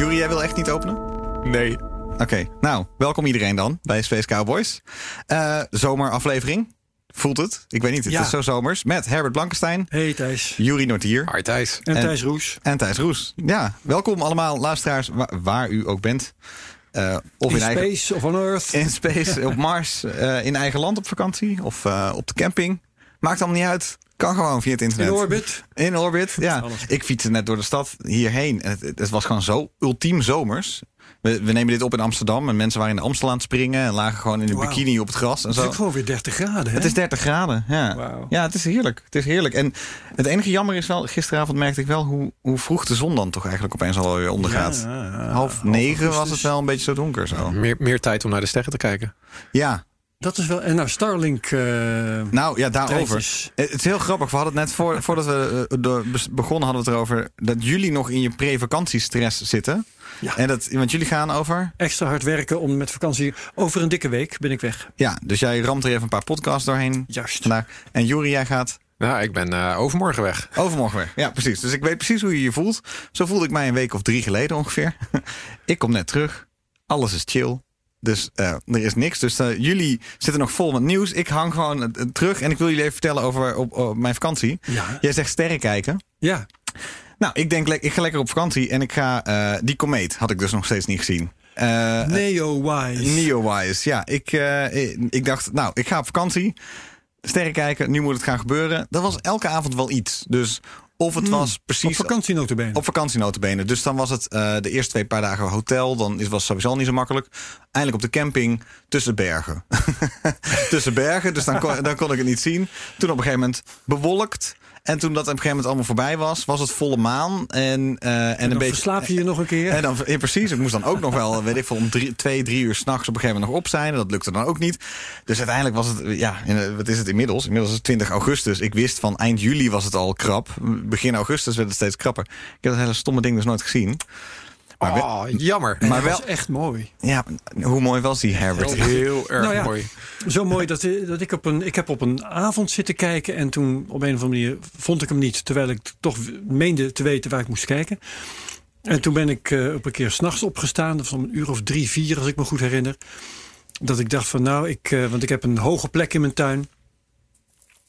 Juri, jij wil echt niet openen? Nee. Oké, nou, welkom iedereen dan bij Space Cowboys. Eh zomeraflevering. Voelt het? Ik weet niet, het Ja. is zo zomers. Met Herbert Blankenstein, Hey Thijs. Juri Nortier Hi Thijs. En En- Thijs Roes. en Thijs Roes. Ja, welkom allemaal luisteraars, wa- waar u ook bent. Eh, of In in, eigen, Space of on Earth. in space, op Mars, eh, in eigen land op vakantie of eh, op de camping. Maakt allemaal niet uit. Kan gewoon via het internet. In orbit. In orbit, ja. Ik fietste net door de stad hierheen. En het, het was gewoon zo ultiem zomers. We, we nemen dit op in Amsterdam. En mensen waren in de Amstel aan het springen. En lagen gewoon in een bikini op het gras. En Het is zo. gewoon weer 30 graden. Hè? Het is 30 graden, ja. Ja, het is heerlijk. Het is heerlijk. En het enige jammer is wel, gisteravond merkte ik wel hoe, hoe vroeg de zon dan toch eigenlijk opeens al weer ondergaat. Ja, ja, ja. Half negen was het wel een beetje zo donker zo. Meer, meer tijd om naar de sterren te kijken. Ja, Dat is wel. En nou, Starlink. eh, nou ja, daarover. treintjes. Het is heel grappig. We hadden het net voor, voordat we eh, begonnen, hadden we het erover dat jullie nog in je pre-vakantiestress zitten. Ja. En dat, want jullie gaan over. Extra hard werken om met vakantie. Over een dikke week ben ik weg. Ja, dus jij ramt er even een paar podcasts doorheen Juist. vandaag. En Juri, jij gaat Ja, ik ben eh, overmorgen weg. overmorgen weg. Ja, precies. Dus ik weet precies hoe je je voelt. Zo voelde ik mij een week of drie geleden ongeveer. ik kom net terug. Alles is chill. Dus eh, er is niks. Dus eh, jullie zitten nog vol met nieuws. Ik hang gewoon eh, terug. En ik wil jullie even vertellen over op, op mijn vakantie. Ja. Jij zegt sterren kijken. Ja. Nou, ik denk, ik ga lekker op vakantie. En ik ga... die komeet had ik dus nog steeds niet gezien. Neo-wise. Neowise, ja. Ik, ik dacht, nou, ik ga op vakantie. Sterren kijken, nu moet het gaan gebeuren. Dat was elke avond wel iets. Dus of het was Hmm. Op precies vakantie notabene. op vakantie notabene. Dus dan was het eh, de eerste twee paar dagen hotel. Dan was het sowieso al niet zo makkelijk. Eindelijk op de camping tussen bergen. tussen bergen, dus dan kon, dan kon ik het niet zien. Toen op een gegeven moment bewolkt. En toen dat op een gegeven moment allemaal voorbij was, was het volle maan. En, eh, en, en een beetje. verslaap je je nog een keer. En dan, ja, precies. Ik moest dan ook nog wel, weet ik veel, om drie, twee, drie uur s'nachts op een gegeven moment nog op zijn. En dat lukte dan ook niet. Dus uiteindelijk was het, ja, in- wat is het inmiddels? Inmiddels is het 20 augustus. Ik wist van eind juli was het al krap. Begin augustus werd het steeds krapper. Ik heb dat hele stomme ding dus nooit gezien. Maar, wel- Oh, jammer. Maar dat wel- was echt mooi. ja, hoe mooi was die Herbert? Heel erg Nou ja. mooi. Zo mooi dat, dat ik op een. Ik heb op een avond zitten kijken. En toen op een of andere manier vond ik hem niet. Terwijl ik toch meende te weten waar ik moest kijken. En toen ben ik eh, op een keer s'nachts opgestaan. Dat was om een uur of drie, vier, als ik me goed herinner. Dat ik dacht van nou, ik, eh, want ik heb een hoge plek in mijn tuin.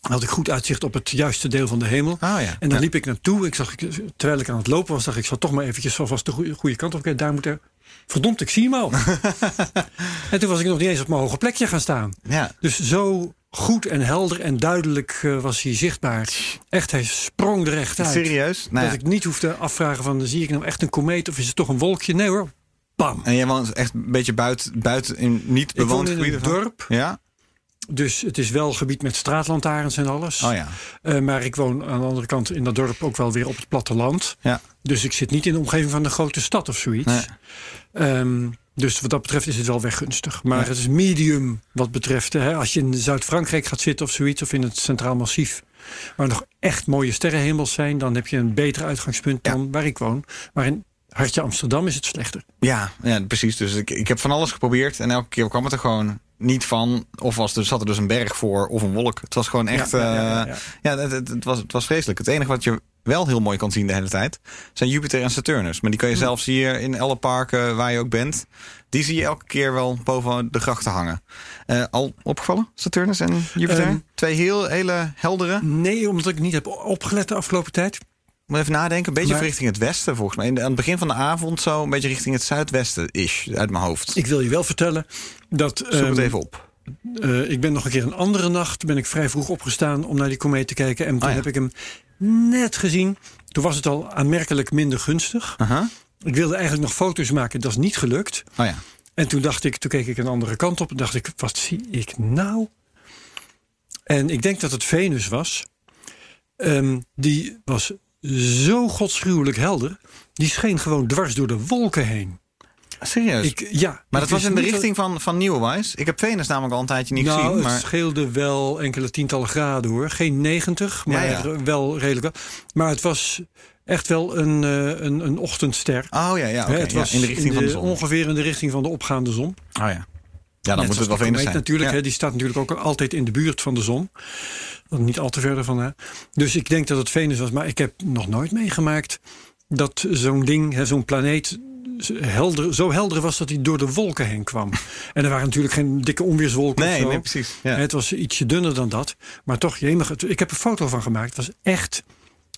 Had ik goed uitzicht op het juiste deel van de hemel. Ah ja. En dan liep ik naartoe. Ik zag, terwijl ik aan het lopen was, dacht ik, zal toch maar eventjes alvast de goede, goede kant op kijken. Daar moet er. Verdomd, ik zie hem al. en toen was ik nog niet eens op mijn hoge plekje gaan staan. Ja. Dus zo goed en helder en duidelijk eh, was hij zichtbaar. Echt, hij sprong er echt uit. Serieus? Nou dat ik niet hoefde afvragen van, zie ik nou echt een komeet of is het toch een wolkje? Nee hoor, bam. En jij woont echt een beetje buiten, buiten in niet bewoond in gebied? een dorp, Ja? Dus het is wel gebied met straatlantaarns en alles. Oh ja. Eh, maar ik woon aan de andere kant in dat dorp ook wel weer op het platteland. Ja. Dus ik zit niet in de omgeving van een grote stad of zoiets. Nee. Ehm, dus wat dat betreft is het wel weggunstig. Maar Ja. het is medium wat betreft. Hè, als je in Zuid-Frankrijk gaat zitten of zoiets, of in het Centraal Massief, waar nog echt mooie sterrenhemels zijn, dan heb je een beter uitgangspunt Ja. dan waar ik woon. Maar in Hartje Amsterdam is het slechter. Ja, ja, precies. Dus ik, ik heb van alles geprobeerd. En elke keer kwam het er gewoon niet van. Of was er, zat er dus een berg voor of een wolk. Het was gewoon echt... Ja, ja, ja, ja, ja, ja. het, het, het was, het was vreselijk. Het enige wat je wel heel mooi kan zien de hele tijd... zijn Jupiter en Saturnus. Maar die kan je zelfs hier in alle parken waar je ook bent... die zie je elke keer wel boven de grachten hangen. Eh, al opgevallen, Saturnus en Jupiter? Ehm. Twee heel, hele heldere. Nee, omdat ik niet heb opgelet de afgelopen tijd. Moet even nadenken. Een beetje Maar- richting het westen volgens mij. Aan het begin van de avond zo... een beetje richting het zuidwesten-ish uit mijn hoofd. Ik wil je wel vertellen dat. Zoek het ehm, even op. Eh, ik ben nog een keer een andere nacht ben ik vrij vroeg opgestaan om naar die komeet te kijken. En toen Oh ja. heb ik hem net gezien. Toen was het al aanmerkelijk minder gunstig. Ik wilde eigenlijk nog foto's maken. Dat is niet gelukt. Oh ja. En toen dacht ik, toen keek ik een andere kant op. En dacht ik, wat zie ik nou? En ik denk dat het Venus was. Ehm, die was zo godschuwelijk helder. Die scheen gewoon dwars door de wolken heen. Serieus? Ik, ja, maar dat was in de dat- richting van, van Nieuwewise. Ik heb Venus namelijk al een tijdje niet nou, gezien. het Maar scheelde wel enkele tientallen graden hoor. Geen 90, maar Ja, ja. wel redelijk. Maar het was echt wel een, eh, een, een ochtendster. Oh ja, ja, het ja, was in de richting van de zon. ongeveer in de richting van de opgaande zon. Oh ja. Ja, dan Net moet het wel Venus zijn. natuurlijk. Ja. Die staat natuurlijk ook altijd in de buurt van de zon. Niet al te verder van haar. Dus ik denk dat het Venus was. Maar ik heb nog nooit meegemaakt dat zo'n ding, zo'n planeet... Helder, zo helder was dat hij door de wolken heen kwam. En er waren natuurlijk geen dikke onweerswolken of Nee, zo. nee, precies. Ja. Het was ietsje dunner dan dat. Maar toch, jemig, ik heb een foto van gemaakt. Het was echt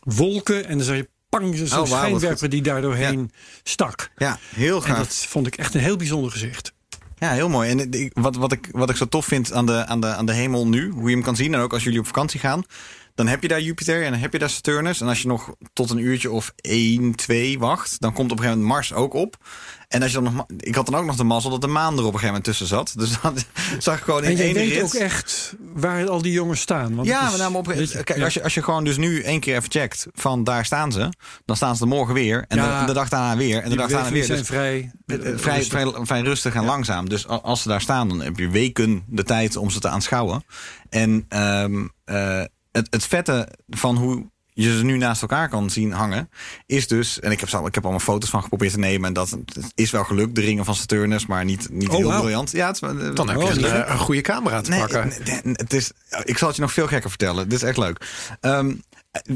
wolken. En dan zag je pang, zo'n Oh, schijnwerper die daar doorheen stak. ja, heel En gaaf. dat vond ik echt een heel bijzonder gezicht. Ja, heel mooi. En wat, wat, ik, wat ik zo tof vind aan de, aan, de, aan de hemel nu, hoe je hem kan zien, en ook als jullie op vakantie gaan, dan heb je daar Jupiter en dan heb je daar Saturnus. En als je nog tot een uurtje of 1, 2 wacht, dan komt op een gegeven moment Mars ook op. En als je dan nog, ik had dan ook nog de mazzel dat de maan er op een gegeven moment tussen zat. Dus dan zag ik gewoon in En jij één weet rit. ook echt waar al die jongens staan. Want Ja, is- maar op, weet je, kijk, ja. als, je, als je gewoon dus nu één keer even checkt van daar staan ze, dan staan ze er morgen weer. En Ja. de, de dag daarna weer. En de dag daarna weer. bewegingen Dus zijn vrij, Eh, vrij, rustig. vrij, vrij rustig en langzaam. Dus als ze daar staan, dan heb je weken de tijd om ze te aanschouwen. En ehm, eh, het, het vette van hoe je ze nu naast elkaar kan zien hangen, is dus, en ik heb, ik heb allemaal foto's van geprobeerd te nemen, en dat het is wel gelukt, de ringen van Saturnus, maar niet, niet Oh, heel briljant. Ja, het is, wel- Dan heb je een, eh, een goede camera te Nee, pakken. nee, het is, ik zal het je nog veel gekker vertellen. Dit is echt leuk. Ehm,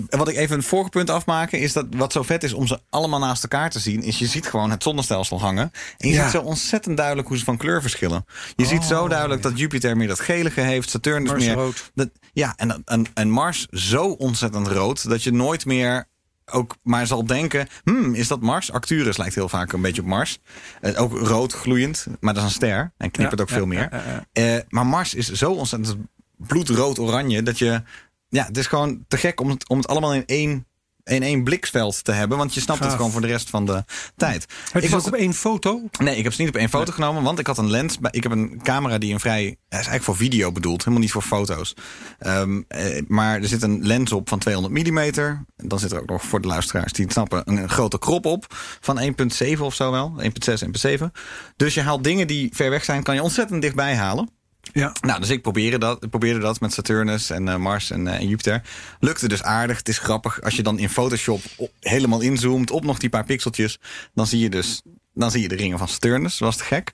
wat ik even een vorige punt afmaken is dat wat zo vet is om ze allemaal naast elkaar te zien, is je ziet gewoon het zonnestelsel hangen. En je Ja. ziet zo ontzettend duidelijk hoe ze van kleur verschillen. Je ziet zo duidelijk dat Jupiter meer dat gelige heeft, Saturnus Mars meer. rood. Dat, ja, en, en, en Mars zo ontzettend rood dat je nooit meer ook maar zal denken: hmm, is dat Mars? Arcturus lijkt heel vaak een beetje op Mars. Eh, ook rood gloeiend, maar dat is een ster en knippert Ja, ook veel meer. Eh, maar Mars is zo ontzettend bloedrood-oranje dat je. Ja, het is gewoon te gek om het, om het allemaal in één, in één bliksveld te hebben. Want je snapt het gewoon voor de rest van de tijd. Het is was- ook op één foto. Nee, ik heb ze niet op één foto genomen, want ik had een lens. Ik heb een camera die een vrij. Hij is eigenlijk voor video bedoeld, helemaal niet voor foto's. Ehm, eh, maar er zit een lens op van 200 mm. Dan zit er ook nog voor de luisteraars die het snappen een, een grote krop op van 1,7 of zo wel. 1,6, 1,7. Dus je haalt dingen die ver weg zijn, kan je ontzettend dichtbij halen. Ja. Nou, dus ik probeerde dat, probeerde dat met Saturnus en eh, Mars en, en Jupiter. Lukte dus aardig. Het is grappig. Als je dan in Photoshop op- helemaal inzoomt op nog die paar pixeltjes, dan zie je dus dan zie je de ringen van Saturnus. Dat was te gek.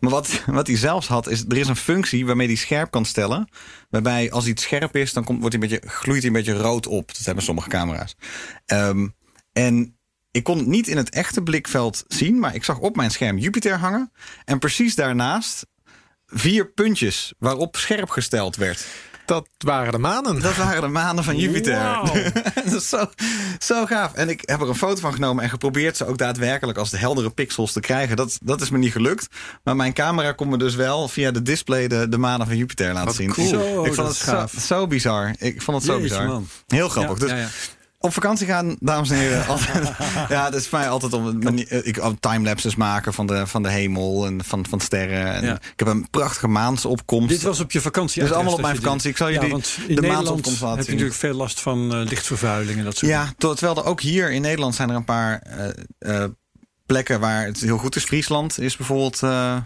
Maar wat, wat hij zelfs had, is er is een functie waarmee hij scherp kan stellen. Waarbij als iets scherp is, dan komt, wordt hij een beetje, gloeit hij een beetje rood op. Dat hebben sommige camera's. Ehm, en ik kon het niet in het echte blikveld zien, maar ik zag op mijn scherm Jupiter hangen. En precies daarnaast vier puntjes waarop scherp gesteld werd. Dat waren de manen. Dat waren de manen van Jupiter. Dat is zo, zo gaaf. En ik heb er een foto van genomen en geprobeerd ze ook daadwerkelijk als de heldere pixels te krijgen. Dat, dat is me niet gelukt. Maar mijn camera kon me dus wel via de display de, de manen van Jupiter laten Wat zien. cool. Zo, ik vond het zo, gaaf. zo bizar. Ik vond het zo bizar. man. Heel grappig. Ja, dus ja, ja. Op vakantie gaan, dames en heren. Altijd, ja, dat is voor mij altijd om manier- eh, ik timelapses maken van de, van de hemel en van, van sterren. En Ja. Ik heb een prachtige maansopkomst. Dit was op je vakantie. Dus allemaal op mijn je vakantie. Ik zal dit- ja, in de maansopkomst laten heb je natuurlijk veel last van eh, lichtvervuiling en dat soort Ja, tot- terwijl er ook hier in Nederland zijn er een paar eh, plekken waar het heel goed is. Friesland is bijvoorbeeld eh, eh,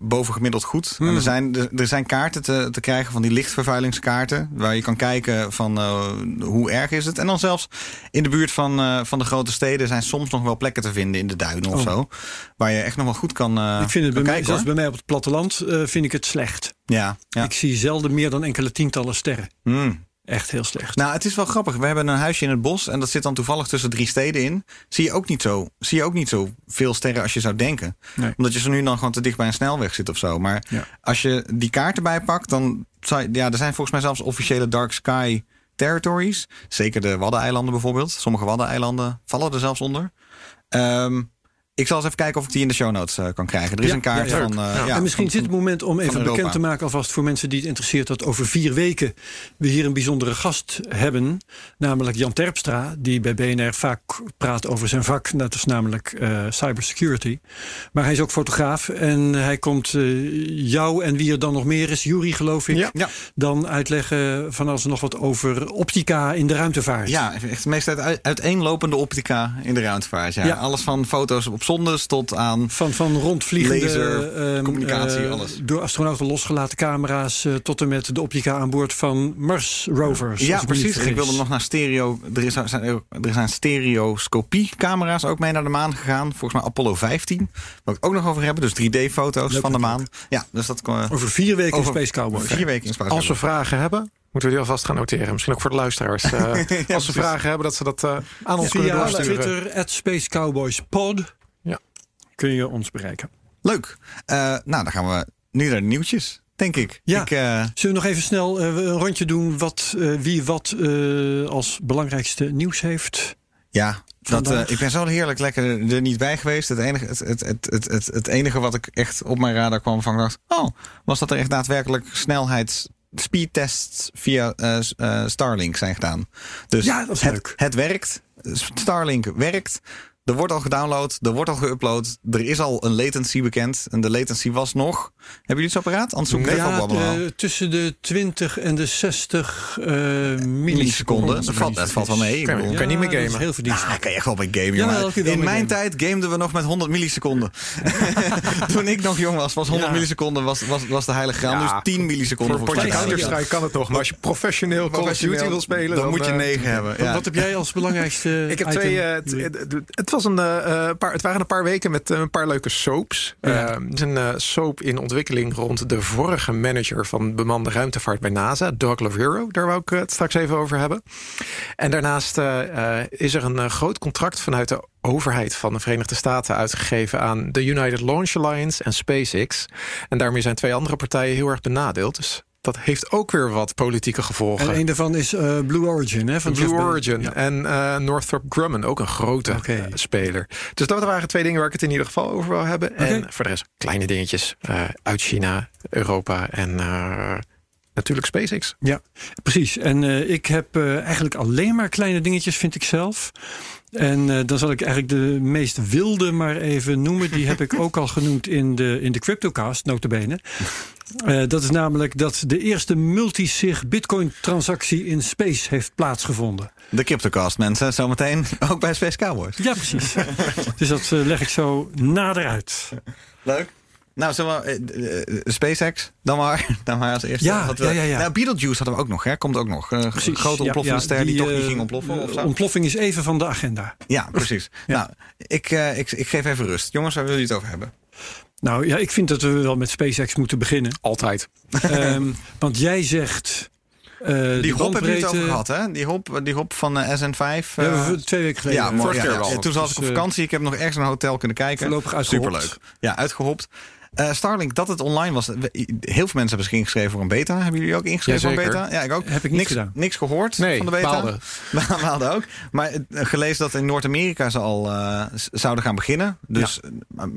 bovengemiddeld goed. Hmm. En er, zijn, er, er zijn kaarten te, te krijgen van die lichtvervuilingskaarten. Waar je kan kijken van eh, hoe erg is het. En dan zelfs in de buurt van, van de grote steden zijn soms nog wel plekken te vinden in de duinen of Oh. zo. Waar je echt nog wel goed kan, Ik vind het bij mij, hoor. bij mij op het platteland, vind ik het slecht. Ja, ja. Ik zie zelden meer dan enkele tientallen sterren. Hmm. Echt heel slecht. Nou, het is wel grappig. We hebben een huisje in het bos en dat zit dan toevallig tussen drie steden in. Zie je ook niet zo, zie je ook niet zo veel sterren als je zou denken. Nee. Omdat je zo nu dan gewoon te dicht bij een snelweg zit of zo. Maar Ja. als je die kaarten bijpakt, dan zou je- ja, er zijn volgens mij zelfs officiële dark sky territories. Zeker de Waddeneilanden bijvoorbeeld. Sommige Waddeneilanden vallen er zelfs onder. Ehm, ik zal eens even kijken of ik die in de show notes eh, kan krijgen. Er is Ja, een kaart ja, van. eh, Ja. ja, en misschien van- zit het moment om even bekend te maken alvast voor mensen die het interesseert dat over vier weken we hier een bijzondere gast hebben, namelijk Jan Terpstra, die bij BNR vaak praat over zijn vak, dat is namelijk eh, cybersecurity. Maar hij is ook fotograaf en hij komt eh, jou en wie er dan nog meer is, Jury geloof ik, Ja. Ja. dan uitleggen van alles en nog wat over optica in de ruimtevaart. Ja, echt de meest uit, uiteenlopende optica in de ruimtevaart. Ja. Ja. Alles van foto's op zondes tot aan... Van, van rondvliegende Laser, ehm, communicatie, eh, alles. door astronauten losgelaten camera's eh, tot en met de optica aan boord van Mars rovers. Ja, precies. Ik wilde nog naar stereo. Er, is, zijn, er zijn stereoscopie-camera's ook mee naar de maan gegaan. Volgens mij Apollo 15. Waar ik ook nog over hebben. Dus 3D-foto's Leuk, van de maan. Ja, dus dat kon. Over vier weken in Space Cowboys. Vier weken in Space Als we vragen hebben, moeten we die alvast gaan noteren. Misschien ook voor de luisteraars. Eh, als ze precies. vragen hebben, dat ze dat aan ons kunnen Via doorsturen. Twitter, at Space Cowboys Pod. Kun je ons bereiken. Leuk. Eh, nou, dan gaan we nu naar de nieuwtjes, denk ik. Ja. Ik, eh, Zullen we nog even snel eh, een rondje doen wat, wie wat als belangrijkste nieuws heeft? Ja, dat, ik ben zo heerlijk lekker er niet bij geweest. Het enige, het, het, het, het, het, enige wat ik echt op mijn radar kwam van dacht... oh, was dat er echt daadwerkelijk snelheids speedtests via Starlink zijn gedaan. Dus Ja, dat is het, leuk. het werkt. Starlink werkt. Er wordt al gedownload, er wordt al geüpload. Er is al een latency bekend. En de latency was nog... Hebben jullie het zo paraat? Anders zoek ik Ja, de- tussen de 20 en de 60 eh milliseconden. Milliseconden. Dat valt, dat valt wel mee. Ik Kan kan niet meer dat is gamen. heel verdienstelijk. Ah, kan je echt wel bij gamen, Ja, In mijn gamen. tijd gameden we nog met 100 milliseconden. Toen ik nog jong was, was 100 Ja. milliseconden was, was, was de heilige graal. Ja, dus 10 milliseconden Voor volgens potje. Counter-Strike kan het nog. Maar als je professioneel Call of Duty wil spelen... dan, moet je eh, 9 hebben. Wat- Ja. Wat heb jij als belangrijkste Ik heb twee. eh, het, het, het was een, eh, eh, paar, het waren een paar weken met eh, een paar leuke soaps. Ja. Het is een soap in ontwikkeling rond de vorige manager van bemande ruimtevaart bij NASA, Doug Lavero. Daar wou ik het straks even over hebben. En daarnaast is er een groot contract vanuit de overheid van de Verenigde Staten uitgegeven aan de United Launch Alliance en SpaceX. En daarmee zijn twee andere partijen heel erg benadeeld. Dus dat heeft ook weer wat politieke gevolgen. En een daarvan is eh, Blue Origin, hè? Van Blue Jeff. Origin Ja. en eh, Northrop Grumman, ook een grote eh, speler. Dus dat waren twee dingen waar ik het in ieder geval over wil hebben. En voor de rest kleine dingetjes uit China, Europa en natuurlijk SpaceX. Ja, precies. En ik heb eigenlijk alleen maar kleine dingetjes, vind ik zelf. En eh, dan zal ik eigenlijk de meest wilde maar even noemen. Die heb ik ook al genoemd in de, in de CryptoCast, notabene. Eh dat is namelijk dat de eerste multisig bitcoin transactie in space heeft plaatsgevonden. De CryptoCast, mensen. Zometeen ook bij Space Cowboys. Ja, precies. dus dat eh, leg ik zo nader uit. Leuk. Nou, zullen we, eh, eh, SpaceX dan maar, dan maar als eerste. Ja, Wat we- ja, ja, ja. Nou, Beetlejuice hadden we ook nog, hè? Komt ook nog. Eh, Precies. grote ontploffende ja, ster die, toch niet ging ontploffen. Of de zo. ontploffing is even van de agenda. ja, precies. Ja. Nou, ik, eh, ik, ik geef even rust. Jongens, waar willen jullie het over hebben? Nou ja, ik vind dat we wel met SpaceX moeten beginnen. Altijd. Ehm, want jij zegt. eh, de Die hop heb je het over gehad, hè? Die hop, die hop van eh, SN5. We hebben eh, we twee weken geleden. ja, mooi. Ja, Toen zat ik op Dus, vakantie. Ik heb nog ergens een hotel kunnen kijken. Voorlopig uitgehopt. Superleuk. Ja, uitgehopt. Eh, Starlink, dat het online was. Heel veel mensen hebben zich ingeschreven voor een beta. Hebben jullie ook ingeschreven voor een beta? Ja, ik ook. Heb ik niks, gedaan. Niks gehoord Nee, van de beta. baalde. We hadden ook. Maar eh, gelezen dat in Noord-Amerika ze al eh, zouden gaan beginnen. Dus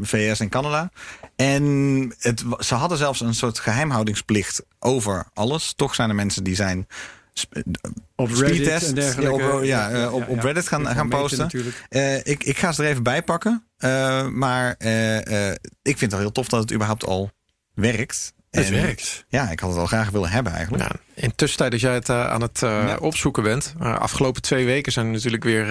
VS en Canada. En het, ze hadden zelfs een soort geheimhoudingsplicht over alles. Toch zijn er mensen die zijn Op Reddit en dergelijke. ja, op, ja, op, op Reddit gaan, gaan posten. Eh, ik, ik ga ze er even bij pakken. Eh, maar eh, ik vind het al heel tof dat het überhaupt al werkt. Het En, werkt. Ja, ik had het al graag willen hebben eigenlijk. Ja, in tussentijd dat jij het aan het opzoeken bent. afgelopen twee weken zijn er natuurlijk weer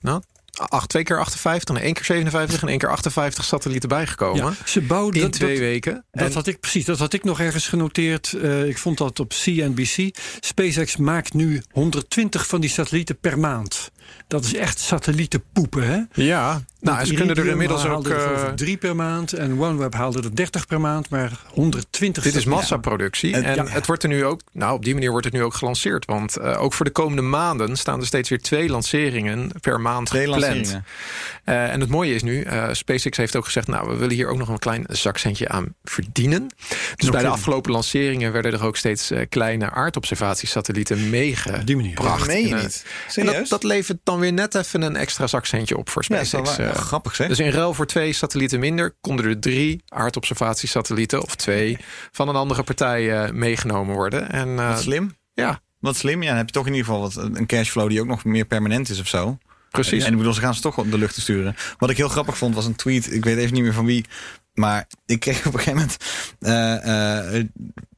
nou, acht, twee keer 58, en één keer 57 en één keer 58 satellieten bijgekomen. Ja, ze bouwden In dat, twee dat, weken. dat En- had ik precies. Dat had ik nog ergens genoteerd. Eh, ik vond dat op CNBC. SpaceX maakt nu 120 van die satellieten per maand. Dat is echt satellietenpoepen, hè? ja, nou, en ze kunnen er inmiddels ook. er eh, drie per maand en OneWeb haalde er 30 per maand, maar 120. Dit is massaproductie. En- En ja. het wordt er nu ook, nou op die manier wordt het nu ook gelanceerd. Want eh, ook voor de komende maanden staan er steeds weer twee lanceringen per maand Twee gepland. Eh, en het mooie is nu, eh, SpaceX heeft ook gezegd, nou we willen hier ook nog een klein zakcentje aan verdienen. Dus bij de afgelopen lanceringen werden er ook steeds kleine aardobservatiesatellieten Op die manier. meegebracht. Dat meen je En, niet. En Serieus? dat, dat levert dan weer net even een extra zakcentje op voor Ja, dat SpaceX. is wel waar. eh. grappig zeg. Dus in ruil voor twee satellieten minder konden er drie aardobservatiesatellieten of twee van een andere partij eh, meegenomen worden. En eh, Wat slim. ja, Wat slim. Ja, dan heb je toch in ieder geval wat, een cashflow die ook nog meer permanent is of zo. precies. En ik bedoel, ze gaan ze toch op de lucht te sturen. Wat ik heel grappig vond was een tweet. Ik weet even niet meer van wie. Maar ik kreeg op een gegeven moment. eh, eh,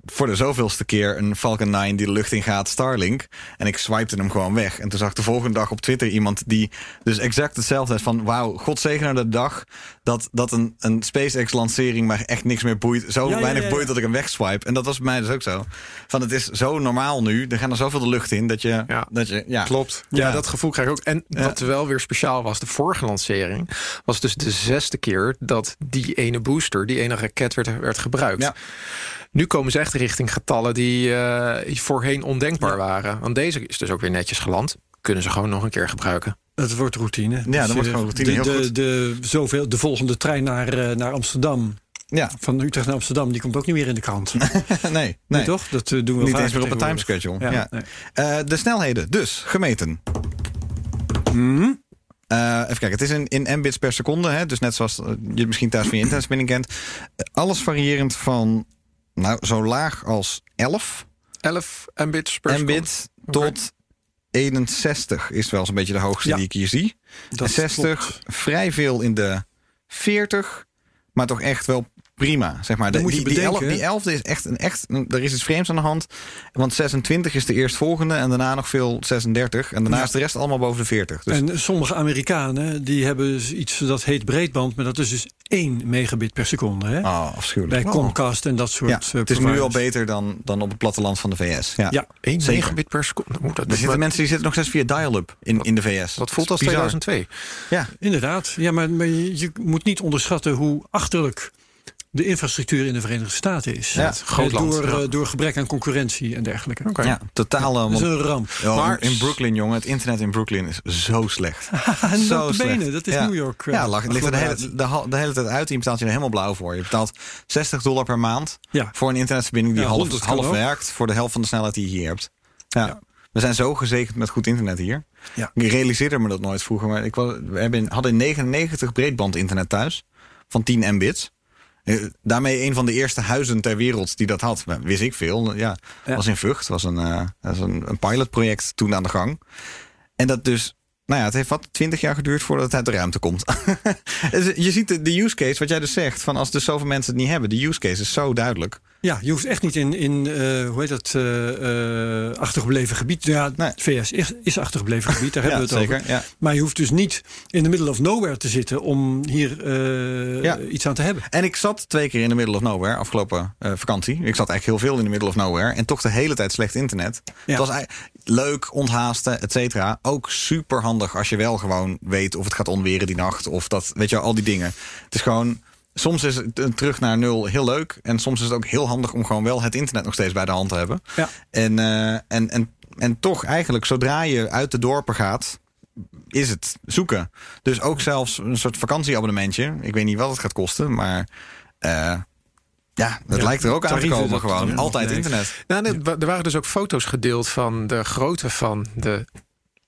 voor de zoveelste keer een Falcon 9 die de lucht in gaat, Starlink. En ik swipte hem gewoon weg. En toen zag ik de volgende dag op Twitter iemand die dus exact hetzelfde had. Van wauw, god zegene de dag dat, dat een, een SpaceX-lancering maar echt niks meer boeit. Zo Ja, weinig ja, ja. boeit dat ik hem wegswipe. En dat was bij mij dus ook zo. Van het is zo normaal nu. Er gaan er zoveel de lucht in dat je... Ja. dat je ja. Klopt. Ja, Ja. dat gevoel krijg ik ook. En wat wel weer speciaal was, de vorige lancering... was dus de zesde keer dat die ene booster, die ene raket werd, werd gebruikt. Ja. Nu komen ze echt richting getallen die eh, voorheen ondenkbaar waren. Want deze is dus ook weer netjes geland. Kunnen ze gewoon nog een keer gebruiken. Het wordt routine. dat Dus, wordt eh, gewoon routine, De, heel de, goed. de, zoveel, de volgende trein naar, eh, naar Amsterdam. Ja, Van Utrecht naar Amsterdam, die komt ook niet meer in de krant. nee. Nee, nee. toch? Dat doen we Niet eens meer op een timeschedule. Ja. nee. Eh, de snelheden, dus gemeten. Mhm. Eh, even kijken, het is in, in mbits per seconde. Hè? Dus net zoals je het misschien thuis van je internetverbinding kent. Alles variërend van nou, zo laag als 11 11 mbits per seconde. mbit tot 61 is wel zo'n beetje de hoogste Ja. die ik hier zie. Dat 60, klopt. vrij veel in de 40, maar toch echt wel prima. Zeg maar. Dan De- moet je die, die, bedenken- 11, die 11 is echt een echt. Er is iets vreemds aan de hand. Want 26 is de eerstvolgende en daarna nog veel 36. En daarna Ja. is de rest allemaal boven de 40. Dus En sommige Amerikanen die hebben dus iets dat heet breedband, maar dat is dus 1 megabit per seconde. Hè? oh, afschuwelijk. Bij Comcast en dat soort Ja, eh, het is nu al beter dan, dan op het platteland van de VS. Ja. Ja, 1 Zeker. megabit per seconde. Dat, Er zitten me- mensen die zitten nog steeds via dial-up in, in de VS. dat voelt als Bizar. 2002. Ja, inderdaad. Ja, maar, je moet niet onderschatten hoe achterlijk de infrastructuur in de Verenigde Staten is. Ja, Eh, groot land, door, ja. eh, door gebrek aan concurrentie en dergelijke. Oké. ja totale... Dat is want- een ramp. Ja, Maar- in Brooklyn, jongen, het internet in Brooklyn is zo slecht. Zo slecht. benen, dat is Ja. New York. eh, Ja, lag, ligt er de, hele, de, hele tijd uit. Je betaalt je er helemaal blauw voor. Je betaalt 60 dollar per maand Ja. voor een internetverbinding die Ja, half, 100 kan half werkt voor de helft van de snelheid die je hier hebt. Ja. Ja. We zijn zo gezegend met goed internet hier. Ja. Ik realiseerde me dat nooit vroeger. Maar ik was, we hebben, hadden in 99 breedband internet thuis van 10 mbits. Eh, Daarmee een van de eerste huizen ter wereld die dat had. Maar Wist ik veel. Ja, Ja. was in Vught. was een, eh, was een, een pilotproject toen aan de gang. En dat dus, nou ja, het heeft wat 20 jaar geduurd voordat het uit de ruimte komt. Dus je ziet de, de use case, wat jij dus zegt, van als dus zoveel mensen het niet hebben, de use case is zo duidelijk. Ja, je hoeft echt niet in, in eh, hoe heet dat, eh, achtergebleven gebied. Ja, Nee. VS is, is achtergebleven gebied, daar hebben we het zeker. over. Ja. Maar je hoeft dus niet in the middle of nowhere te zitten om hier Ja. iets aan te hebben. En ik zat twee keer in de middle of nowhere afgelopen vakantie. Ik zat eigenlijk heel veel in de middle of nowhere. En toch de hele tijd slecht internet. Ja. Het was leuk, onthaasten, et cetera. Ook super handig als je wel gewoon weet of het gaat onweren die nacht. Of dat, weet je, al die dingen. Het is gewoon. Soms is het een terug naar nul heel leuk. En soms is het ook heel handig om gewoon wel het internet nog steeds bij de hand te hebben. Ja. En, eh, en, en, en toch eigenlijk, zodra je uit de dorpen gaat, is het zoeken. Dus ook zelfs een soort vakantieabonnementje. Ik weet niet wat het gaat kosten, maar eh, ja, het Ja, lijkt er ook aan te komen. dat- Gewoon ja, altijd nee. internet. Nou, er waren dus ook foto's gedeeld van de grootte van de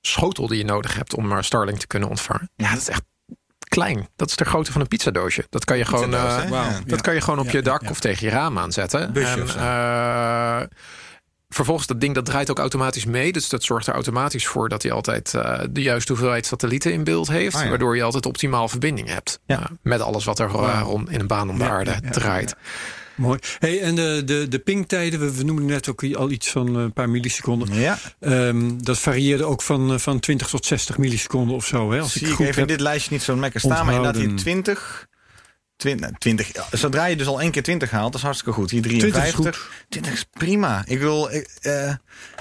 schotel die je nodig hebt om maar Starlink te kunnen ontvangen. Ja, dat is echt klein. Dat is de grootte van een pizzadoosje. Dat kan je gewoon, eh, dat Ja. kan je gewoon op Ja, je dak ja. of tegen je raam aanzetten. Busje en, eh, vervolgens dat ding dat draait ook automatisch mee. Dus dat zorgt er automatisch voor dat hij altijd eh, de juiste hoeveelheid satellieten in beeld heeft. Ah, ja. Waardoor je altijd optimaal verbinding hebt. Ja. Met alles wat er rond in een baan om de Ja, aarde ja, ja, draait. Mooi. Hey, en de, de, de pingtijden, we, we noemen net ook al iets van een paar milliseconden. Ja, Ehm, dat varieerde ook van, eh, van 20 tot 60 milliseconden of zo. Hè? Als zie ik ik goed even in dit lijstje niet zo'n lekker staan. Maar inderdaad hier onthouden. 20. 20, 20 ja, zodra je dus al één keer 20 haalt, dat is hartstikke goed. Hier 20 is 53. goed. 20 is prima. Ik wil, ik, eh,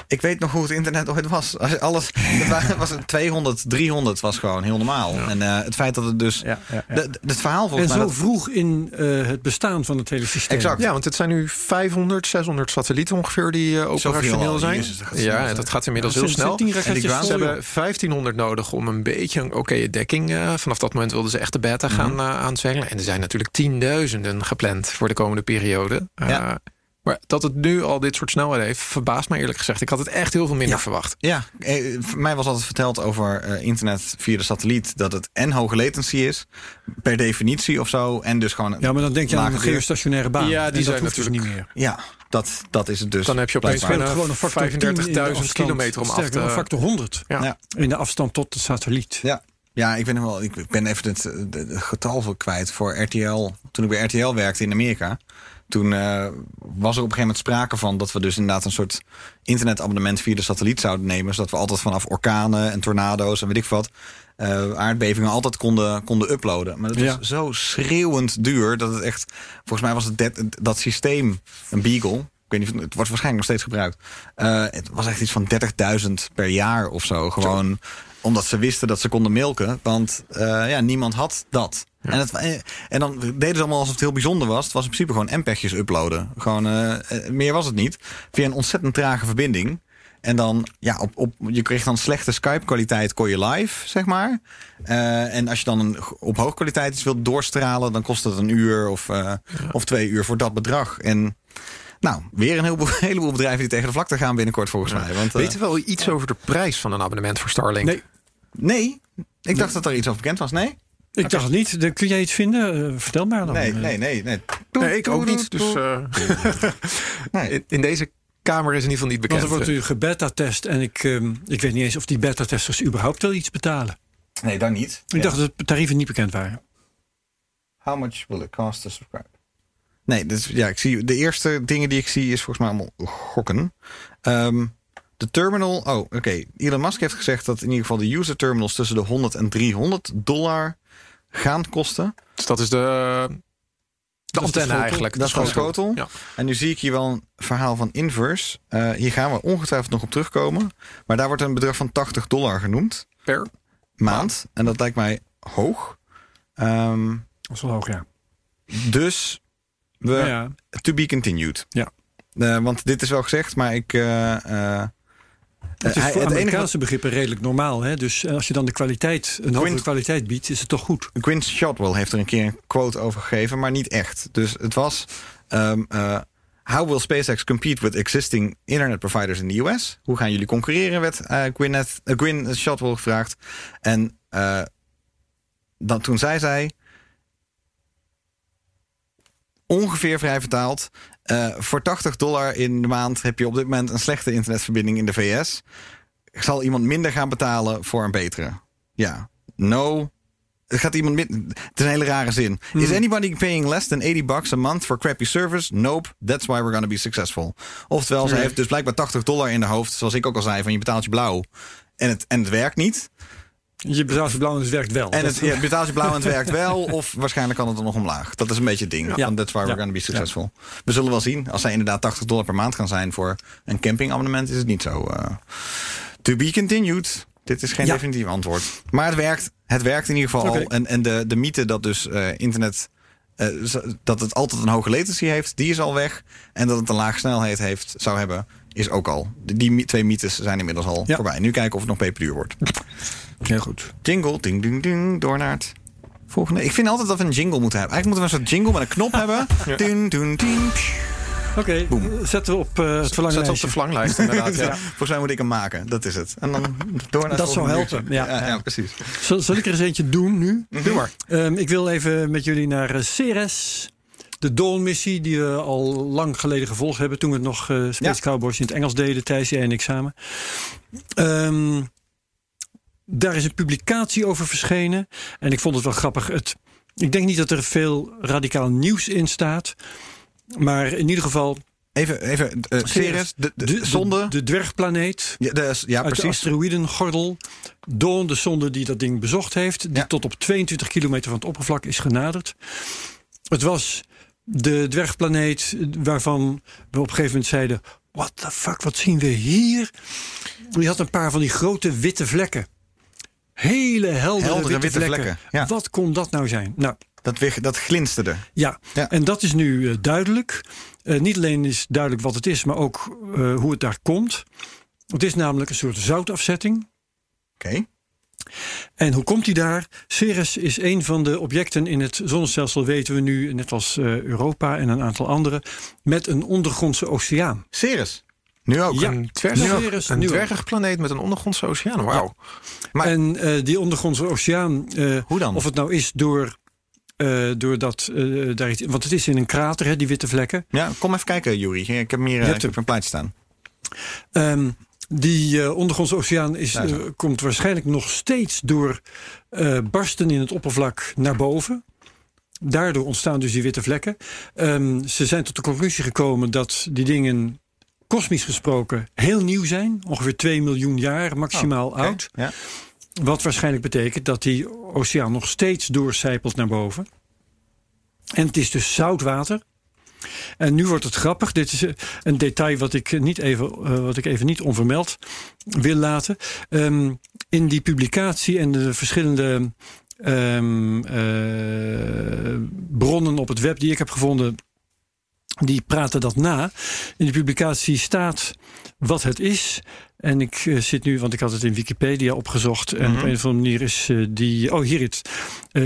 ik weet nog hoe het internet ooit was. Als je Alles, het was het 200, 300 was gewoon heel normaal. En eh, het feit dat het dus, Ja, ja, ja. de, de- het verhaal En volgens mij. zo dat- vroeg in eh, het bestaan van het hele systeem. Exact. Ja, want het zijn nu 500, 600 satellieten ongeveer die operationeel zijn. Jezus, dat gaat snel, ja, zeg. dat gaat inmiddels heel snel. 10 En die ground Ze hebben 1500 nodig om een beetje een oké dekking. eh, vanaf dat moment wilden ze echt de beta gaan eh, aanzwengelen. En er zijn natuurlijk tienduizenden gepland voor de komende periode. Eh. Maar dat het nu al dit soort snelheden heeft, verbaast me eerlijk gezegd. Ik had het echt heel veel minder Ja. verwacht. Ja, eh, voor mij was altijd verteld over eh, internet via de satelliet dat het en hoge latency is, per definitie of zo. En dus gewoon. Ja, maar dan denk je aan een geostationaire baan. Ja, die En dat zijn hoeft dus natuurlijk- niet meer. Ja, dat, dat is het dus. Dan heb je opeens bijna gewoon een factor 35.000 10 in de kilometer om af Sterker, te... een factor 100 Ja. Ja. in de afstand tot de satelliet. Ja. Ja, ik ben, hem wel, ik ben even het, getal voor kwijt voor RTL. Toen ik bij RTL werkte in Amerika. toen eh, was er op een gegeven moment sprake van dat we dus inderdaad een soort internetabonnement via de satelliet zouden nemen. Zodat we altijd vanaf orkanen en tornado's en weet ik wat. eh, aardbevingen altijd konden, konden uploaden. Maar dat Ja. was zo schreeuwend duur dat het echt. Volgens mij was het dat, dat systeem, een Beagle. Ik weet niet, of- het wordt waarschijnlijk nog steeds gebruikt. Eh, het was echt iets van 30.000 per jaar of zo. Gewoon omdat ze wisten dat ze konden milken. Want eh, ja, niemand had dat. En, het, eh, en dan deden ze allemaal alsof het heel bijzonder was. Het was in principe gewoon MPEG'jes uploaden. Gewoon, eh, meer was het niet. Via een ontzettend trage verbinding. En dan, ja, op, op, je kreeg dan slechte Skype-kwaliteit, kon je live, zeg maar. Eh, en als je dan een, op hoogkwaliteit iets wilt doorstralen, dan kost het een uur of, eh, of twee uur voor dat bedrag. En nou, weer een heleboel, heleboel bedrijven die tegen de vlakte gaan binnenkort, volgens mij. Want, eh, Weten we wel iets over de prijs van een abonnement voor Starlink? Nee. Nee, ik dacht dat er iets over bekend was. Nee? Ik dacht het niet. Dan kun jij iets vinden? Eh, vertel maar dan. Nee, Eh, nee, nee. nee. Nee, ik ook niet. Dus eh, Nee. in, in deze kamer is in ieder geval niet Want bekend. er wordt nu gebeta-test en ik, ehm, ik weet niet eens of die beta-testers überhaupt wel iets betalen. Nee, dan niet. Ik dacht dat de tarieven niet bekend waren. How much will it cost to subscribe? Nee, dus ja, ik zie de eerste dingen die ik zie is volgens mij allemaal gokken. Ehm, de terminal. Oh, oké. Elon Musk heeft gezegd dat in ieder geval de user terminals tussen de 100 en 300 dollar gaan kosten. Dus dat is de, de antenne schotel. eigenlijk. Dat is gewoon schotel. Ja. En nu zie ik hier wel een verhaal van Inverse. Eh, hier gaan we ongetwijfeld nog op terugkomen. Maar daar wordt een bedrag van 80 dollar genoemd. Per. Maand. En dat lijkt mij hoog. Ehm, Dat is wel hoog, ja. dus we, Ja, ja. to be continued. Ja. Eh, want dit is wel gezegd, maar ik. eh, eh, Het is voor het Amerikaanse begrippen redelijk normaal. Hè? Dus eh, als je dan de kwaliteit, een hogere kwaliteit biedt, is het toch goed. Gwyn Shotwell heeft er een keer een quote over gegeven, maar niet echt. Dus het was. ehm, eh, How will SpaceX compete with existing internet providers in the US? Hoe gaan jullie concurreren? werd Gwyneth, eh, Gwyn Shotwell gevraagd. En eh, dan, toen zei zij. Ongeveer vrij vertaald. eh, voor 80 dollar in de maand heb je op dit moment een slechte internetverbinding in de VS. Zal iemand minder gaan betalen voor een betere? Ja. No. Het gaat iemand min- Het is een hele rare zin. Is anybody paying less than 80 bucks a month for crappy service? Nope. That's why we're gonna be successful. Oftewel, ze heeft dus blijkbaar 80 dollar in de hoofd. Zoals ik ook al zei, van je betaalt je blauw. En het, en het werkt niet. Je betaalt je blauw en het werkt wel. En het ja, betaalt je blauw en het werkt wel. Of waarschijnlijk kan het er nog omlaag. Dat is een beetje het ding. Ja. That's why we're Ja. gonna be successful. We zullen wel zien. Als zij inderdaad 80 dollar per maand gaan zijn voor een campingabonnement, is het niet zo. eh, to be continued. Dit is geen definitief antwoord. Maar het werkt. Het werkt in ieder geval al. En, en de, de mythe dat dus eh, internet. eh, dat het altijd een hoge latency heeft, die is al weg. En dat het een laag snelheid heeft, zou hebben, is ook al. Die, twee mythes zijn inmiddels al Ja. voorbij. Nu kijken of het nog peperduur wordt. Heel goed. Jingle, ding, ding, ding, door naar het volgende. Ik vind altijd dat we een jingle moeten hebben. Eigenlijk moeten we een soort jingle met een knop hebben. Ding, ding, ding. Oké, zetten we op eh, het Zet verlanglijstje. op de verlanglijst inderdaad. ja. Volgens mij moet ik hem maken. Dat is het. En dan door naar Dat zou helpen, ja. ja, ja, precies. Zal, zal ik er eens eentje doen nu? Doe maar. Ehm, ik wil even met jullie naar eh, Ceres. De Dawn-missie die we al lang geleden gevolgd hebben. Toen we het nog eh Space Ja. Cowboys in het Engels deden tijdens jij en ik samen. Ehm, daar is een publicatie over verschenen. En ik vond het wel grappig. Het, ik denk niet dat er veel radicaal nieuws in staat. Maar in ieder geval... Even, even eh, Ceres, de, de, de, zonde. de, dwergplaneet. ja, de- ja, uit de precies. asteroïdengordel. Dawn, de zonde die dat ding bezocht heeft. Die Ja. tot op 22 kilometer van het oppervlak is genaderd. Het was de dwergplaneet waarvan we op een gegeven moment zeiden... What the fuck, wat zien we hier? Die had een paar van die grote witte vlekken. Hele heldere, Heldere witte, witte vlekken. vlekken, ja. Wat kon dat nou zijn? Nou, Dat, weer, dat glinsterde. ja, Ja. en dat is nu eh, duidelijk. Eh, niet alleen is duidelijk wat het is, maar ook eh, hoe het daar komt. Het is namelijk een soort zoutafzetting. Oké. En hoe komt die daar? Ceres is een van de objecten in het zonnestelsel, weten we nu, net als eh, Europa en een aantal andere, met een ondergrondse oceaan. Ceres. Nu ook. Ja. Een, dwerg, ook. een Nu ook. dwergplaneet met een ondergrondse oceaan. Wauw. Maar- en eh, die ondergrondse oceaan, eh, Hoe dan? of het nou is door, eh doordat eh, daar iets, want het is in een krater, hè, die witte vlekken. Ja, kom even kijken, Juri. Ik heb hem hier ik heb een plaatje staan. Ehm, die eh, ondergrondse oceaan is, eh, komt waarschijnlijk nog steeds door eh, barsten in het oppervlak naar boven. daardoor ontstaan dus die witte vlekken. Ehm, ze zijn tot de conclusie gekomen dat die dingen kosmisch gesproken heel nieuw zijn. Ongeveer 2 miljoen jaar maximaal Oké, oud. Ja. Wat waarschijnlijk betekent dat die oceaan nog steeds doorcijpelt naar boven. En het is dus zout water. En nu wordt het grappig. Dit is eh, een detail wat ik, niet even, eh, wat ik even niet onvermeld wil laten. Ehm, in die publicatie en de verschillende ehm, eh, bronnen op het web die ik heb gevonden, die praten dat na. In die publicatie staat wat het is. En ik eh, zit nu, want ik had het in Wikipedia opgezocht. En op een of andere manier is eh, die. Oh, hier het. Eh,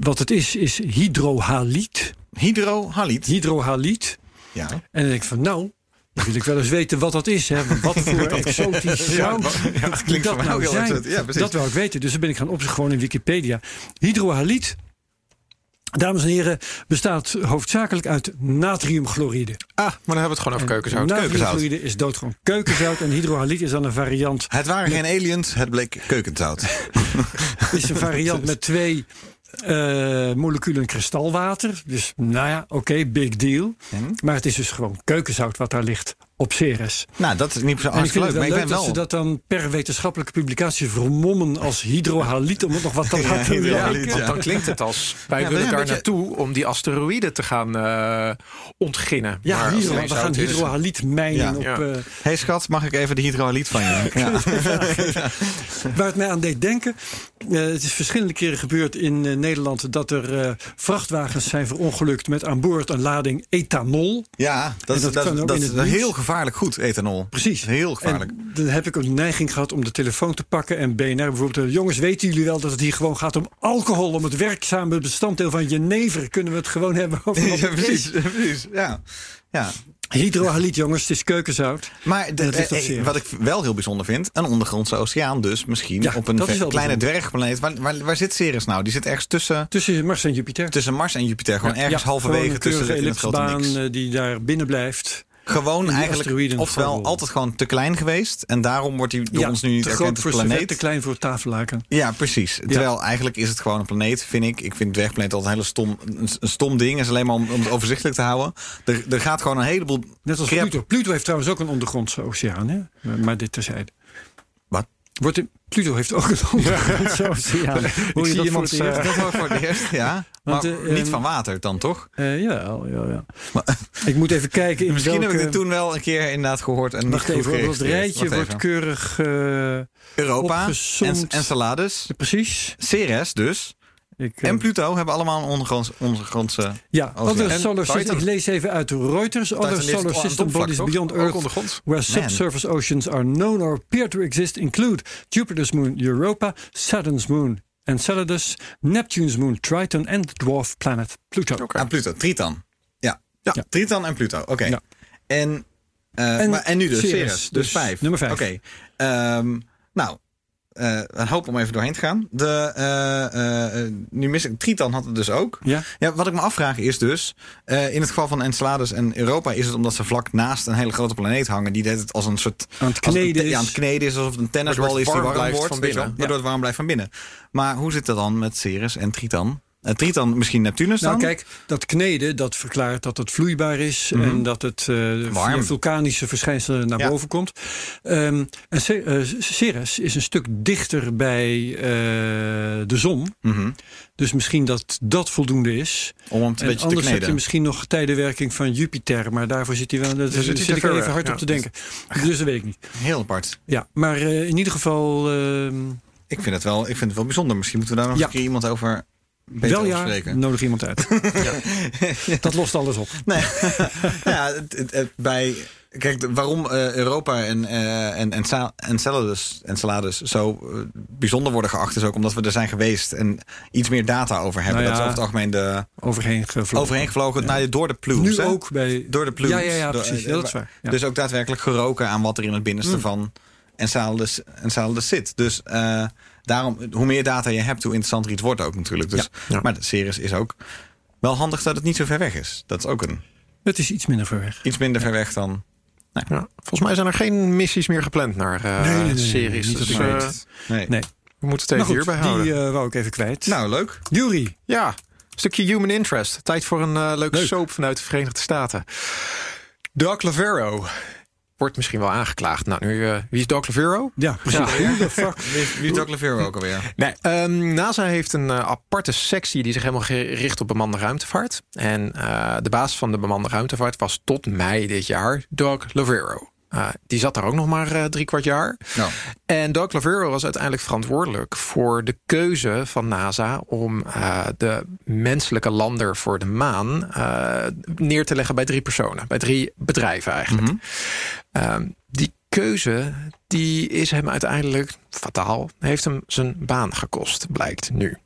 wat het is, is hydrohaliet. Hydrohaliet. Hydrohaliet. Ja. En dan denk ik van, nou. Dan wil ik wel eens weten wat dat is. Hè. Wat voor exotisch zout Ja, dat klinkt dat voor mij nou ook heel zijn. Ja, precies. dat wil ik weten. Dus dan ben ik gaan opzoeken gewoon in Wikipedia. Hydrohaliet, dames en heren, bestaat hoofdzakelijk uit natriumchloride. Ah, maar dan hebben we het gewoon over keukenzout. Natriumchloride is doodgewoon keukenzout. En hydrohaliet is dan een variant, Het waren geen aliens, het bleek keukenzout. is een variant met twee eh, moleculen kristalwater. Dus nou ja, oké, big deal. En? Maar het is dus gewoon keukenzout wat daar ligt op Ceres. Nou, dat is niet zo En ik vind hartstikke het leuk. wel Maar ik leuk ben dat ze wel... dat dan per wetenschappelijke publicatie vermommen als hydrohaliet om het nog wat te Ja, laten lijken. Dan klinkt het als wij Ja, willen daar beetje- naartoe om die asteroïden te gaan eh, ontginnen. Ja, Maar hydro, we gaan hydrohaliet mijnen Ja. op. Eh, hey schat, mag ik even de hydrohaliet van je? Ja. Waar het mij aan deed denken. eh, het is verschillende keren gebeurd in eh, Nederland dat er eh, vrachtwagens zijn verongelukt met aan boord een lading ethanol. Ja, dat, is- dat dat, is heel gevaarlijk goed, ethanol. Precies. Heel gevaarlijk. En dan heb ik een neiging gehad om de telefoon te pakken en BNR bijvoorbeeld. eh, Jongens, weten jullie wel dat het hier gewoon gaat om alcohol, om het werkzame bestanddeel van jenever? Kunnen we het gewoon hebben over Ja, precies, precies. Ja. Ja. Hydrohaliet, jongens, het is keukenzout. Maar de, eh, Ceres. wat ik wel heel bijzonder vind, een ondergrondse oceaan dus misschien Ja, op een kleine bijzonder. dwergplaneet. Waar, waar, waar zit Ceres nou? Die zit ergens tussen, Tussen Mars en Jupiter. tussen Mars en Jupiter. Gewoon ergens Ja, halverwege gewoon tussen de, keurige in het grote niks. eh, die daar binnen blijft. Gewoon eigenlijk, oftewel altijd gewoon te klein geweest. En daarom wordt hij door ons nu niet te erkend groot voor als planeet. te klein voor tafellaken. Ja, precies. Terwijl eigenlijk is het gewoon een planeet, vind ik. Ik vind dwergplaneet altijd een hele stom, een, een stom ding. Het is alleen maar om, om het overzichtelijk te houden. Er, er gaat gewoon een heleboel... Net als Pluto. Pluto heeft trouwens ook een ondergrondse oceaan, hè? Maar- Maar dit terzijde. Wordt in, Pluto heeft ook een ondergrondse oceaan. Hoor je zie dat iemand, voor het eerst? Dat was voor het eerst, ja. Maar eh, niet van water dan, toch? Eh, ja, ja, ja. Ik moet even kijken in Misschien welke... heb ik dit toen wel een keer inderdaad gehoord en niet Wacht goed even, dat geregistreerd. rijtje Wacht wordt even. keurig... eh, Europa, opgezomd. en, Enceladus, precies. Ceres dus, Ik, eh, en Pluto hebben allemaal een ondergronds, ondergrondse... ja, other. En solar systems. Titan. Ik lees even uit Reuters. Other solar system bodies beyond Earth where subsurface oceans are known or appear to exist include Jupiter's moon Europa, Saturn's moon Enceladus, Neptune's moon Triton en the dwarf planet Pluto. Oké. Aan Pluto, Triton. Ja. Ja. Triton en Pluto, oké. Ja. En, eh, En maar, en nu dus Ceres, Ceres, dus, dus vijf. nummer vijf. Oké. Ehm, nou, eh, een hoop om even doorheen te gaan. De, eh, eh, nu mis ik, Triton had het dus ook. Ja, Ja, wat ik me afvraag is dus, eh, in het geval van Enceladus en Europa is het omdat ze vlak naast een hele grote planeet hangen. Die deed het als een soort aan het kneden is. Ja, aan het kneden is alsof het een tennisbal is die warm wordt. van binnen. Waardoor het warm blijft van binnen. Maar hoe zit het dan met Ceres en Triton? Eh, Triton misschien Neptunus dan? Nou kijk, dat kneden dat verklaart dat het vloeibaar is en dat het via Warm. vulkanische verschijnselen naar Ja. boven komt. Ehm, en eh, Ceres is een stuk dichter bij de zon. Mhm. Dus misschien dat dat voldoende is. Om hem een En beetje te anders heb je kneden. misschien nog tijdenwerking van Jupiter. Maar daarvoor zit hij wel. Daar zit hij zit te ik even hard ja. op te denken. Dus dat weet ik niet. Heel apart. Ja, maar in ieder geval. ehm, Ik vind het wel, ik vind het wel bijzonder. Misschien moeten we daar nog Ja. een keer iemand over beter wel ja, nodig iemand uit. Dat lost alles op. Nee. ja, het, het- het- bij, kijk, waarom eh, Europa en, eh en, en Sa- Enceladus, Enceladus zo eh, bijzonder worden geacht... is ook omdat we er zijn geweest en iets meer data over hebben. Nou Dat is ja, over het algemeen de, Overheen gevlogen. overheen gevlogen nou, door de plumes. Nu hè? ook bij. Door de plumes. Ja, ja, ja, precies. Ja, dat is waar. Ja. Dus ook daadwerkelijk geroken aan wat er in het binnenste Mm. van Enceladus, Enceladus zit. Dus eh, daarom, hoe meer data je hebt, hoe interessanter iets wordt ook natuurlijk. Dus, Ja. Maar de Ceres is ook wel handig dat het niet zo ver weg is. Dat is ook een Het is iets minder ver weg. iets minder ver weg dan... Ja. Volgens mij zijn er geen missies meer gepland naar eh Nee, nee, nee, nee, series. niet dat dus, ik eh. Nee. Nee. we moeten het even goed, hierbij houden. die eh, wou ik even kwijt. Nou, leuk. Jury. Ja, Stukje human interest. Tijd voor een eh, leuke Leuk. soap vanuit de Verenigde Staten. Doug Lavero wordt misschien wel aangeklaagd. Nou, nu, eh, wie is Doug Lavero? Ja, precies. Ja. Fuck? Wie, wie is Doug Levere ook alweer? Nee, ehm, NASA heeft een eh, aparte sectie die zich helemaal gericht op bemande ruimtevaart. En eh, de baas van de bemande ruimtevaart was tot mei dit jaar Doug Lavero. Eh, die zat daar ook nog maar eh, drie kwart jaar. Nou, En Doug Lavero was uiteindelijk verantwoordelijk voor de keuze van NASA om eh, de menselijke lander voor de maan eh, neer te leggen bij drie personen, bij drie bedrijven eigenlijk. Ehm, die keuze die is hem uiteindelijk fataal, heeft hem zijn baan gekost, blijkt nu.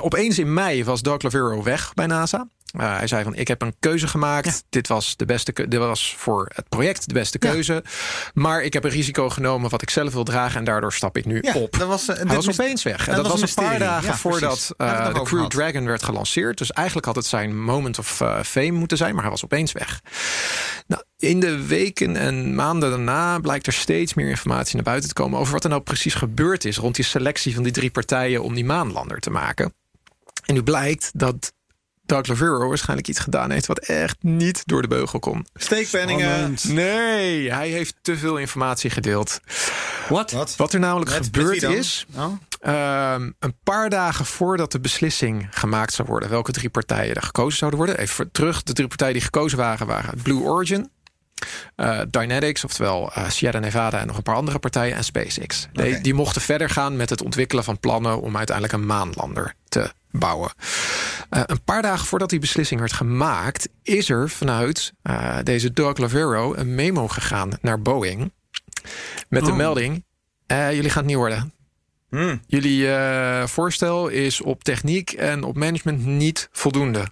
Opeens in mei was Doug Lavero weg bij NASA. Uh, hij zei van, ik heb een keuze gemaakt. Ja. Dit was de beste. Dit was voor het project de beste keuze. Ja. Maar ik heb een risico genomen wat ik zelf wil dragen. En daardoor stap ik nu ja, op. Dat was, uh, hij was opeens weg. En dat, was een, paar dagen voordat uh, de Crew Dragon werd gelanceerd. Dus eigenlijk had het zijn moment of fame moeten zijn. Maar hij was opeens weg. Nou, in de weken en maanden daarna blijkt er steeds meer informatie naar buiten te komen... over wat er nou precies gebeurd is rond die selectie van die drie partijen... om die maanlander te maken. En nu blijkt dat Doug Lavero waarschijnlijk iets gedaan heeft wat echt niet door de beugel kon. Steekpenningen. Nee, hij heeft te veel informatie gedeeld. Wat? Wat? Er namelijk met, gebeurd met is. Oh. Um, een paar dagen voordat de beslissing gemaakt zou worden welke drie partijen er gekozen zouden worden. Even terug, de drie partijen die gekozen waren waren Blue Origin. Uh, Dynetics, oftewel uh, Sierra Nevada en nog een paar andere partijen en SpaceX. Okay. Die, die mochten verder gaan met het ontwikkelen van plannen om uiteindelijk een maanlander te bouwen. Uh, een paar dagen voordat die beslissing werd gemaakt, is er vanuit uh, deze Doug Lavero een memo gegaan naar Boeing. Met oh. de melding: uh, jullie gaan het niet worden. Hmm. Jullie voorstel is op techniek en op management niet voldoende.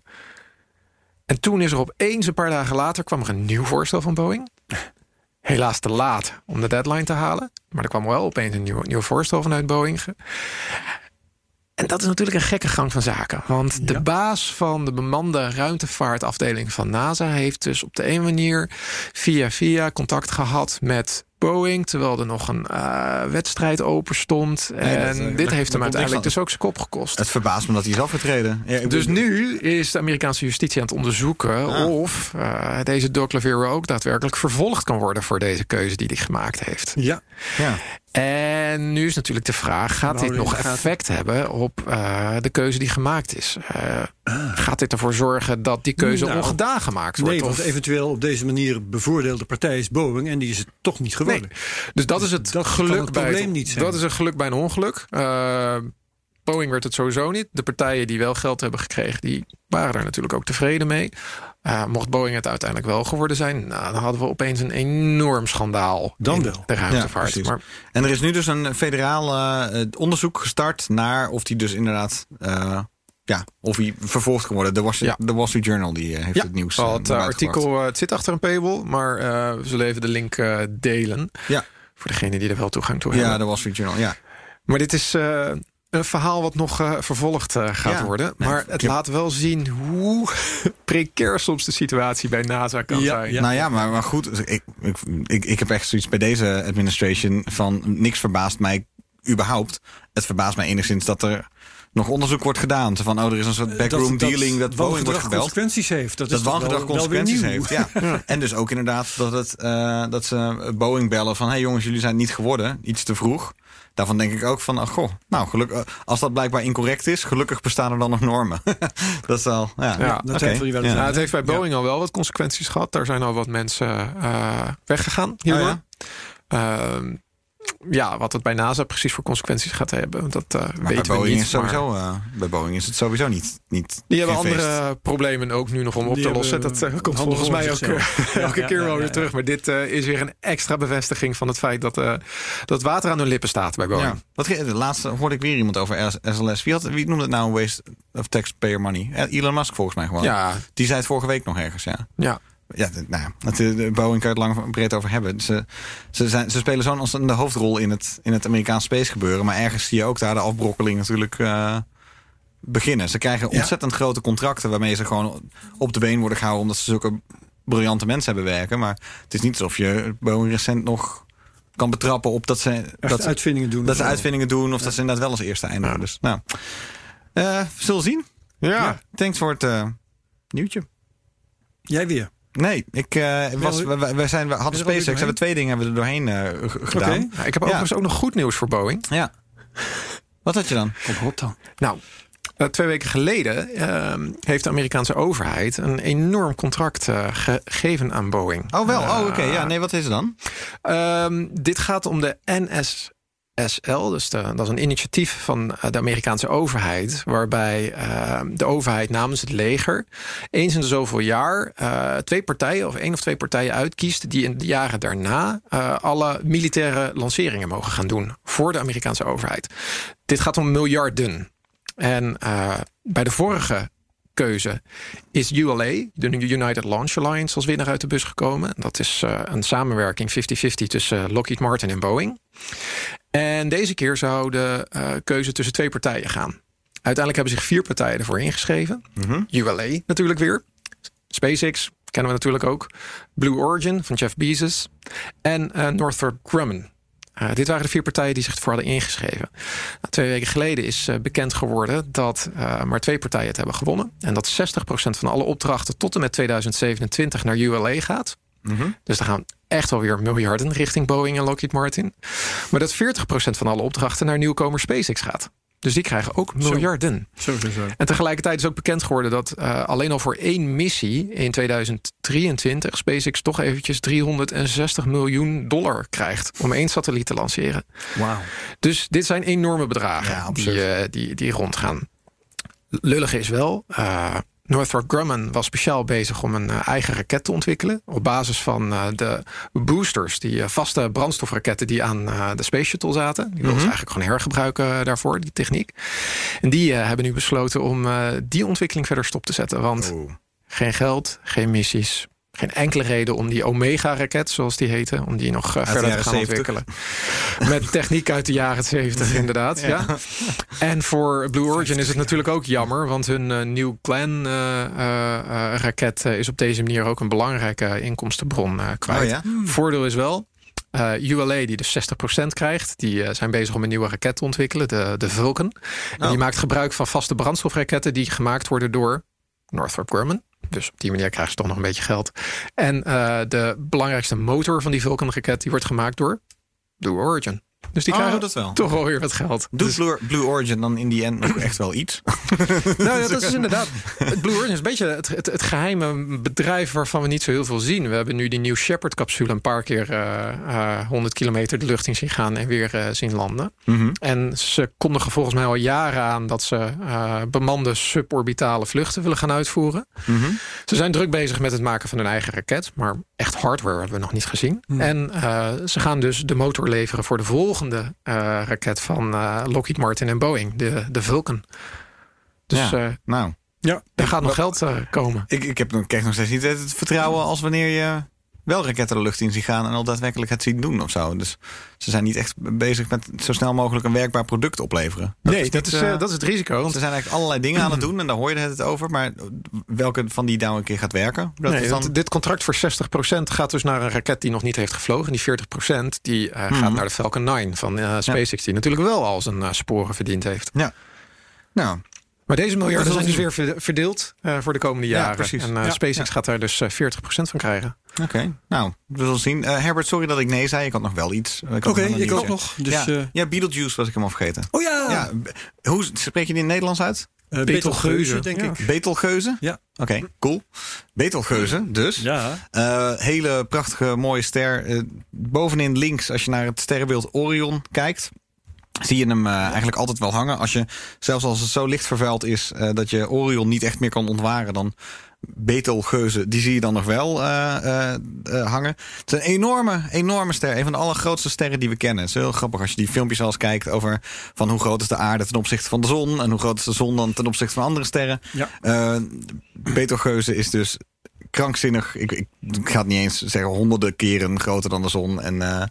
En toen is er opeens een paar dagen later kwam er een nieuw voorstel van Boeing. Helaas te laat om de deadline te halen. Maar er kwam wel opeens een nieuw, nieuw voorstel vanuit Boeing. En dat is natuurlijk een gekke gang van zaken. Want ja. de baas van de bemande ruimtevaartafdeling van NASA heeft dus op de een manier via via contact gehad met Boeing, terwijl er nog een uh, wedstrijd open stond. Nee, en dat, uh, dit heeft hem uiteindelijk dus ook zijn kop gekost. Het verbaast me dat hij is afgetreden. Ja, dus nu is de Amerikaanse justitie aan het onderzoeken ah. of uh, deze Doug Lavero ook daadwerkelijk vervolgd kan worden voor deze keuze die hij gemaakt heeft. Ja. ja. En nu is natuurlijk de vraag: gaat dit nog effect hebben op uh, de keuze die gemaakt is? Uh, ah. Gaat dit ervoor zorgen dat die keuze nou, ongedaan gemaakt wordt? Nee, want of? eventueel op deze manier bevoordeelde partij is Boeing en die is het toch niet geworden. Nee. Dus dat is het dat geluk het bij probleem niet zijn. Dat is een geluk bij een ongeluk. Uh, Boeing werd het sowieso niet. De partijen die wel geld hebben gekregen, die waren daar natuurlijk ook tevreden mee. Uh, mocht Boeing het uiteindelijk wel geworden zijn, nou, dan hadden we opeens een enorm schandaal. Dan wel. De ruimtevaart. Ja, maar, en er is nu dus een federaal uh, onderzoek gestart naar of die dus inderdaad. Uh, ja, of hij vervolgd kan worden. De Wall Street, ja. de Wall Street Journal die heeft ja, het nieuws. Al het artikel het zit achter een paywall, maar we zullen even de link delen. Ja. Voor degene die er wel toegang toe ja, hebben. Ja, de Wall Street Journal, ja. Maar dit is een verhaal wat nog uh, vervolgd uh, gaat ja, worden. Maar nee, het laat wel zien hoe precair soms de situatie bij NASA kan ja, zijn. Ja. Nou ja, maar, maar goed. Ik, ik, ik, ik heb echt zoiets bij deze administration van niks verbaast mij überhaupt. Het verbaast mij enigszins dat er nog onderzoek wordt gedaan. Van, oh, er is een soort backroom dat, dealing dat, dat Boeing wordt gebeld. consequenties heeft. Dat, dat is wangedrag consequenties wel heeft, ja. ja. En dus ook inderdaad dat, het, uh, dat ze Boeing bellen van... hé hey jongens, jullie zijn niet geworden, iets te vroeg. Daarvan denk ik ook van, oh, goh, nou, gelukkig, als dat blijkbaar incorrect is... gelukkig bestaan er dan nog normen. dat is wel, ja. ja dat okay. heeft, wel ja. Het heeft bij Boeing al wel wat consequenties gehad. Daar zijn al wat mensen uh, weggegaan hierdoor. Oh, ja? Uh, ja, wat het bij NASA precies voor consequenties gaat hebben, dat uh, maar weten bij Boeing we niet. Is sowieso, maar... uh, bij Boeing is het sowieso niet. niet die hebben andere problemen ook nu nog om op die te lossen. Dat uh, komt volgens mij ook elke ja, keer ja, wel weer terug. Maar dit uh, is weer een extra bevestiging van het feit dat, uh, dat water aan hun lippen staat bij Boeing. Wat, de laatste hoorde ik weer iemand over SLS. Wie, had, wie noemde het nou waste of taxpayer money? Elon Musk volgens mij gewoon. Ja. Die zei het vorige week nog ergens, ja. Ja. Ja, nou, het, de Boeing kan het lang breed over hebben. Ze, ze, zijn, ze spelen zo'n ontzettende hoofdrol in het, in het Amerikaanse space gebeuren. Maar ergens zie je ook daar de afbrokkeling natuurlijk uh, beginnen. Ze krijgen ontzettend ja. grote contracten waarmee ze gewoon op de been worden gehouden. Omdat ze zulke briljante mensen hebben werken. Maar het is niet alsof je Boeing recent nog kan betrappen op dat ze, dat ze uitvindingen doen. Dat ze uitvindingen doen of ja. dat ze inderdaad wel als eerste eindigen. Ja. Dus nou, uh, we zullen zien. Ja. Thanks voor het eh, nieuwtje. Jij weer. Nee, ik uh, was, we- we, zijn, we hadden SpaceX, hebben twee dingen hebben we er doorheen eh, gedaan. Ja, ik heb Ja. overigens ook nog goed nieuws voor Boeing. Ja. Wat had je dan? Kom op dan. Nou, eh, twee weken geleden ehm, heeft de Amerikaanse overheid een enorm contract eh, gegeven aan Boeing. Oh, wel. Oh, oké. Ja, nee, wat is er dan? Ehm, dit gaat om de NSSL, dus dat is een initiatief van eh, de Amerikaanse overheid, waarbij ehm, de overheid namens het leger eens in de zoveel jaar eh, twee partijen of één of twee partijen uitkiest die in de jaren daarna eh, alle militaire lanceringen mogen gaan doen voor de Amerikaanse overheid. Dit gaat om miljarden. En bij de vorige keuze is ULA, de United Launch Alliance, als winnaar uit de bus gekomen. Dat is een samenwerking 50-50 tussen Lockheed Martin en Boeing. En deze keer zou de eh, keuze tussen twee partijen gaan. Uiteindelijk hebben zich vier partijen ervoor ingeschreven. ULA natuurlijk weer. SpaceX kennen we natuurlijk ook. Blue Origin van Jeff Bezos. En eh, Northrop Grumman. Uh, dit waren de vier partijen die zich ervoor hadden ingeschreven. Nou, twee weken geleden is uh, bekend geworden dat uh, maar twee partijen het hebben gewonnen. En dat 60% van alle opdrachten tot en met 2027 naar ULA gaat. Mm -hmm. Dus er gaan echt wel weer miljarden richting Boeing en Lockheed Martin. Maar dat 40% van alle opdrachten naar nieuwkomer SpaceX gaat. Dus die krijgen ook miljarden. Zo, zo, zo. En tegelijkertijd is ook bekend geworden dat uh, alleen al voor één missie in 2023 SpaceX toch eventjes 360 miljoen dollar krijgt om één satelliet te lanceren. Wauw. Dus dit zijn enorme bedragen Ja, die, uh, die, die rondgaan. Lullige is wel. Uh, Northrop Grumman was speciaal bezig om een uh, eigen raket te ontwikkelen. Op basis van uh, de boosters, die uh, vaste brandstofraketten die aan de Space Shuttle zaten. Die wilden mm -hmm. ze eigenlijk gewoon hergebruiken daarvoor, die techniek. En die hebben nu besloten om die ontwikkeling verder stop te zetten. Want oh. geen geld, geen missies. Geen enkele reden om die Omega-raket, zoals die heette, om die nog verder te gaan 70. ontwikkelen. Met techniek uit de jaren 70, inderdaad. ja. ja. En voor Blue Origin is het natuurlijk ook jammer, want hun uh, New Glenn-raket uh, uh, is op deze manier ook een belangrijke inkomstenbron kwijt. Oh, ja? hmm. Voordeel is wel. ULA, die dus 60% krijgt, die zijn bezig om een nieuwe raket te ontwikkelen, de, de Vulcan. En Oh. die maakt gebruik van vaste brandstofraketten die gemaakt worden door Northrop Grumman. Dus op die manier krijgen ze toch nog een beetje geld. En uh, de belangrijkste motor van die Vulcan-raket... die wordt gemaakt door Blue Origin. Dus die oh, krijgen dat wel. toch wel weer wat geld. Doet dus... Blue, Blue, Origin dan in die end nog echt wel iets? nou, ja, dat is inderdaad... Blue Origin is een beetje het, het, het, geheime bedrijf... waarvan we niet zo heel veel zien. We hebben nu die New Shepard-capsule... een paar keer uh, uh, 100 kilometer de lucht in zien gaan... en weer uh, zien landen. Mhm. Mm -hmm. En ze kondigen volgens mij al jaren aan... dat ze bemande suborbitale vluchten willen gaan uitvoeren. Mm -hmm. Ze zijn druk bezig met het maken van hun eigen raket... maar echt hardware hebben we nog niet gezien. Mm. En ze gaan dus de motor leveren voor de volgende uh, raket van uh, Lockheed Martin en Boeing, de, de Vulcan. Dus ja, nou. ja, er gaat nog geld uh, komen. Ik, ik heb, krijg nog steeds niet het vertrouwen als wanneer je wel raketten de lucht in ziet gaan en al daadwerkelijk het zien doen of zo. Dus ze zijn niet echt bezig met zo snel mogelijk een werkbaar product opleveren. Dat nee, is dat, niet, is, uh, dat is het risico. Want... Ze zijn eigenlijk allerlei dingen aan het doen en daar hoor je het over. Maar welke van die nou een keer gaat werken? Dat nee, dan... Dit contract voor 60% gaat dus naar een raket die nog niet heeft gevlogen. Die 40% die uh, hmm. gaat naar de Falcon 9 van uh, SpaceX. Ja. Die natuurlijk wel al zijn sporen verdiend heeft. Ja. Nou, maar deze miljarden zijn dus weer verdeeld uh, voor de komende jaren. Ja, precies. En uh, ja, SpaceX ja. gaat daar dus uh, 40% van krijgen. Oké, okay. nou, we zullen zien. Herbert, sorry dat ik nee zei. Ik had nog wel iets. Oké, okay, ik ook nog. Dus, ja. ja, Beetlejuice was ik helemaal vergeten. Oh ja! ja hoe spreek je die in het Nederlands uit? Uh, Betelgeuze, denk ik. Betelgeuze? Ja. Oké, okay, cool. Betelgeuze, dus. Ja. Uh, hele prachtige, mooie ster. Uh, bovenin links, als je naar het sterrenbeeld Orion kijkt zie je hem uh, eigenlijk altijd wel hangen. Als je, zelfs als het zo licht vervuild is uh, dat je Orion niet echt meer kan ontwaren, dan Betelgeuze, die zie je dan nog wel uh, hangen. Het is een enorme, enorme ster. Een van de allergrootste sterren die we kennen. Het is heel grappig als je die filmpjes wel eens kijkt over van hoe groot is de aarde ten opzichte van de zon en hoe groot is de zon dan ten opzichte van andere sterren. Ja. Betelgeuze is dus krankzinnig. Ik, ik, ik ga het niet eens zeggen honderden keren groter dan de zon. En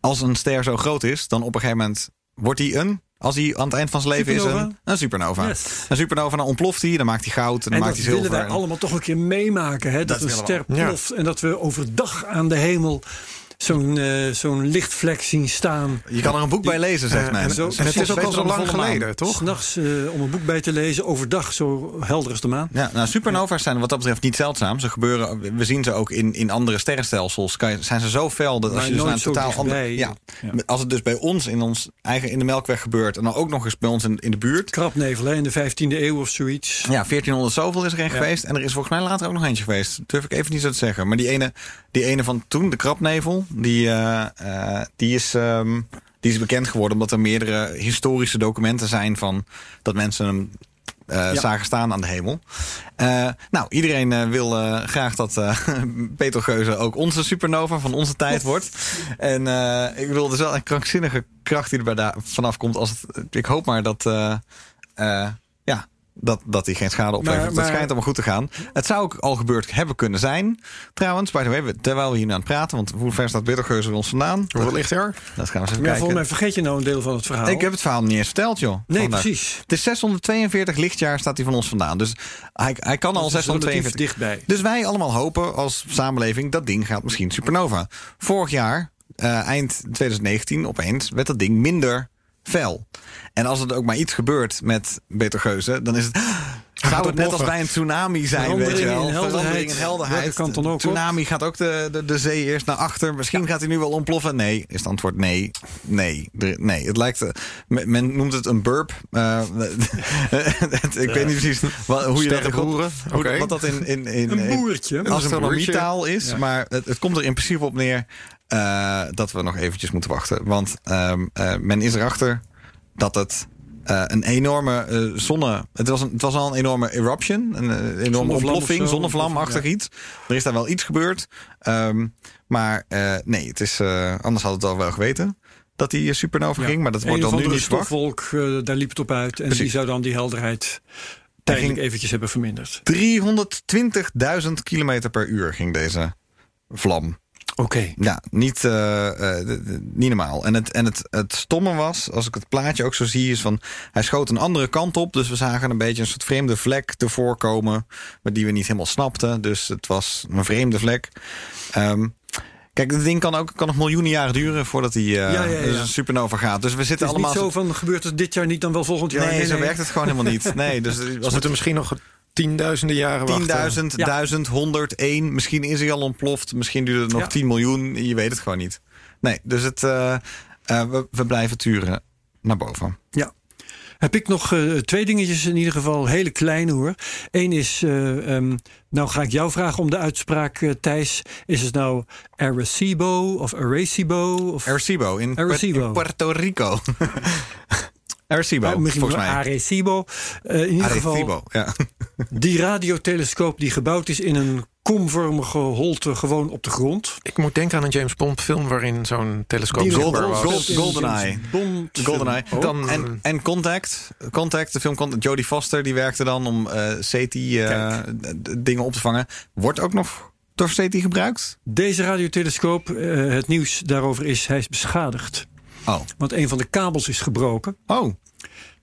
als een ster zo groot is, dan op een gegeven moment wordt hij een. Als hij aan het eind van zijn leven supernova. is een, een supernova. Yes. Een supernova, dan ontploft hij, dan maakt hij goud, en dan en maakt dat hij zilver. willen wij allemaal toch een keer meemaken. Hè? Dat, Dat een ster ploft en dat we overdag aan de hemel zo'n eh, zo'n lichtvlek zien staan. Je kan er een boek bij lezen, zegt Eh, men. en, zo- en het is ook al zo lang maan. geleden, toch? S'nachts eh om een boek bij te lezen. Overdag zo helder als de maan. Ja, nou, supernova's zijn wat dat betreft niet zeldzaam. Ze gebeuren, we zien ze ook in, in andere sterrenstelsels. Kan je- Zijn ze zo fel dat als je dus naar een totaal ander, ja, Ja. Als het dus bij ons in ons eigen in de Melkweg gebeurt en dan ook nog eens bij ons in, in de buurt. Krabnevel hè, in de 15e eeuw of zoiets. Ja, 1400 zoveel is er een geweest. En er is volgens mij later ook nog eentje geweest. Dat durf ik even niet zo te zeggen. Maar die ene, die ene van toen, de krabnevel, die, eh, eh, die, is, ehm, die is bekend geworden omdat er meerdere historische documenten zijn van dat mensen hem eh, Ja. zagen staan aan de hemel. Nou, iedereen wil graag dat eh Betelgeuze ook onze supernova van onze tijd wordt. En ik bedoel, er is wel een krankzinnige kracht die er bij daar vanaf komt. Als het, ik hoop maar dat, ja, dat, dat hij geen schade oplevert. Maar- dat schijnt allemaal goed te gaan. Het zou ook al gebeurd hebben kunnen zijn. Trouwens, by the way, terwijl we hier nu aan het praten. Want hoe ver staat Betelgeuze bij ons vandaan? Hoeveel ligt er? Dat gaan we eens even Maar kijken. volgens mij vergeet je nou een deel van het verhaal. Ik heb het verhaal niet eens verteld, joh. nee, Vandaag. precies. Het is 642 lichtjaar staat hij van ons vandaan. Dus hij, hij kan al Dat is relatief 642. dichtbij. Dus wij allemaal hopen als samenleving dat ding gaat misschien supernova. Vorig jaar, eh, eind 2019, opeens werd dat ding minder fel. En als er ook maar iets gebeurt met Betelgeuze, dan is het. Zou het net als bij een tsunami zijn, Verandering weet je wel? in helderheid. In helderheid. Welke kant dan ook op. Tsunami gaat ook de, de, de zee eerst naar achter. Misschien gaat hij nu wel ontploffen. Nee, is het antwoord nee. Nee. Nee. Het lijkt, eh, men, noemt het een burp. Eh, het- ik weet niet precies wat, hoe je dat hoe- oké. Wat dat in, in, in, Een in boertje. astronomietaal is. Ja. Maar het, het komt er in principe op neer eh, dat we nog eventjes moeten wachten. Want ehm, eh, men is erachter dat het eh, een enorme eh, zonne... Het was, een, het was al een enorme eruption. Een, eh, enorme ontploffing, zo. zonnevlamachtig Ja. iets. Er is daar wel iets gebeurd. Ehm, maar eh, nee, het is, anders had het al wel geweten dat die supernova ging. Maar dat wordt dan nu niet stofwolk, daar liep het op uit. En Precies. die zou dan die helderheid tijdelijk ging- eventjes hebben verminderd. 320.000 kilometer per uur ging deze vlam. Oké. Ja, niet, eh, eh, niet normaal. En, het, en het, het stomme was, als ik het plaatje ook zo zie, is van hij schoot een andere kant op. Dus we zagen een beetje een soort vreemde vlek ervoor komen, maar die we niet helemaal snapten. Dus het was een vreemde vlek. Ehm, kijk, dit ding kan ook kan nog miljoenen jaren duren voordat hij eh, Ja, ja, ja. dus een supernova gaat. Dus we Het zitten is allemaal. niet zo van, gebeurt het dit jaar niet, dan wel volgend jaar? nee, zo werkt het gewoon helemaal niet. Nee, dus was het moeten misschien nog tienduizenden jaren wachten. 10.000, Ja. 1000, 101. Misschien is hij al ontploft. Misschien duurt het nog Ja. 10 miljoen. Je weet het gewoon niet. Nee, dus het, eh, eh, we, we blijven turen naar boven. Ja. Heb ik nog eh, twee dingetjes in ieder geval, hele kleine hoor. Eén is, eh, ehm, nou ga ik jou vragen om de uitspraak, Thijs. Is het nou Arecibo of Arecibo? Of Arecibo in, Puer- Arecibo. in Puerto Rico. Arecibo, Ah, misschien volgens mij. Arecibo. Eh, in ieder geval, Arecibo, ja. Die radiotelescoop die gebouwd is in een komvormige holte gewoon op de grond. Ik moet denken aan een James Bond film waarin zo'n telescoop Die zichtbaar Gold- was. Gold- GoldenEye. Bond GoldenEye. film. Dan- En, en Contact, Contact, de film Contact, Jodie Foster, die werkte dan om eh SETI eh, dingen op te vangen. Wordt ook nog door SETI gebruikt? Deze radiotelescoop, eh, het nieuws daarover is, hij is beschadigd. Oh. Want een van de kabels is gebroken. Oh,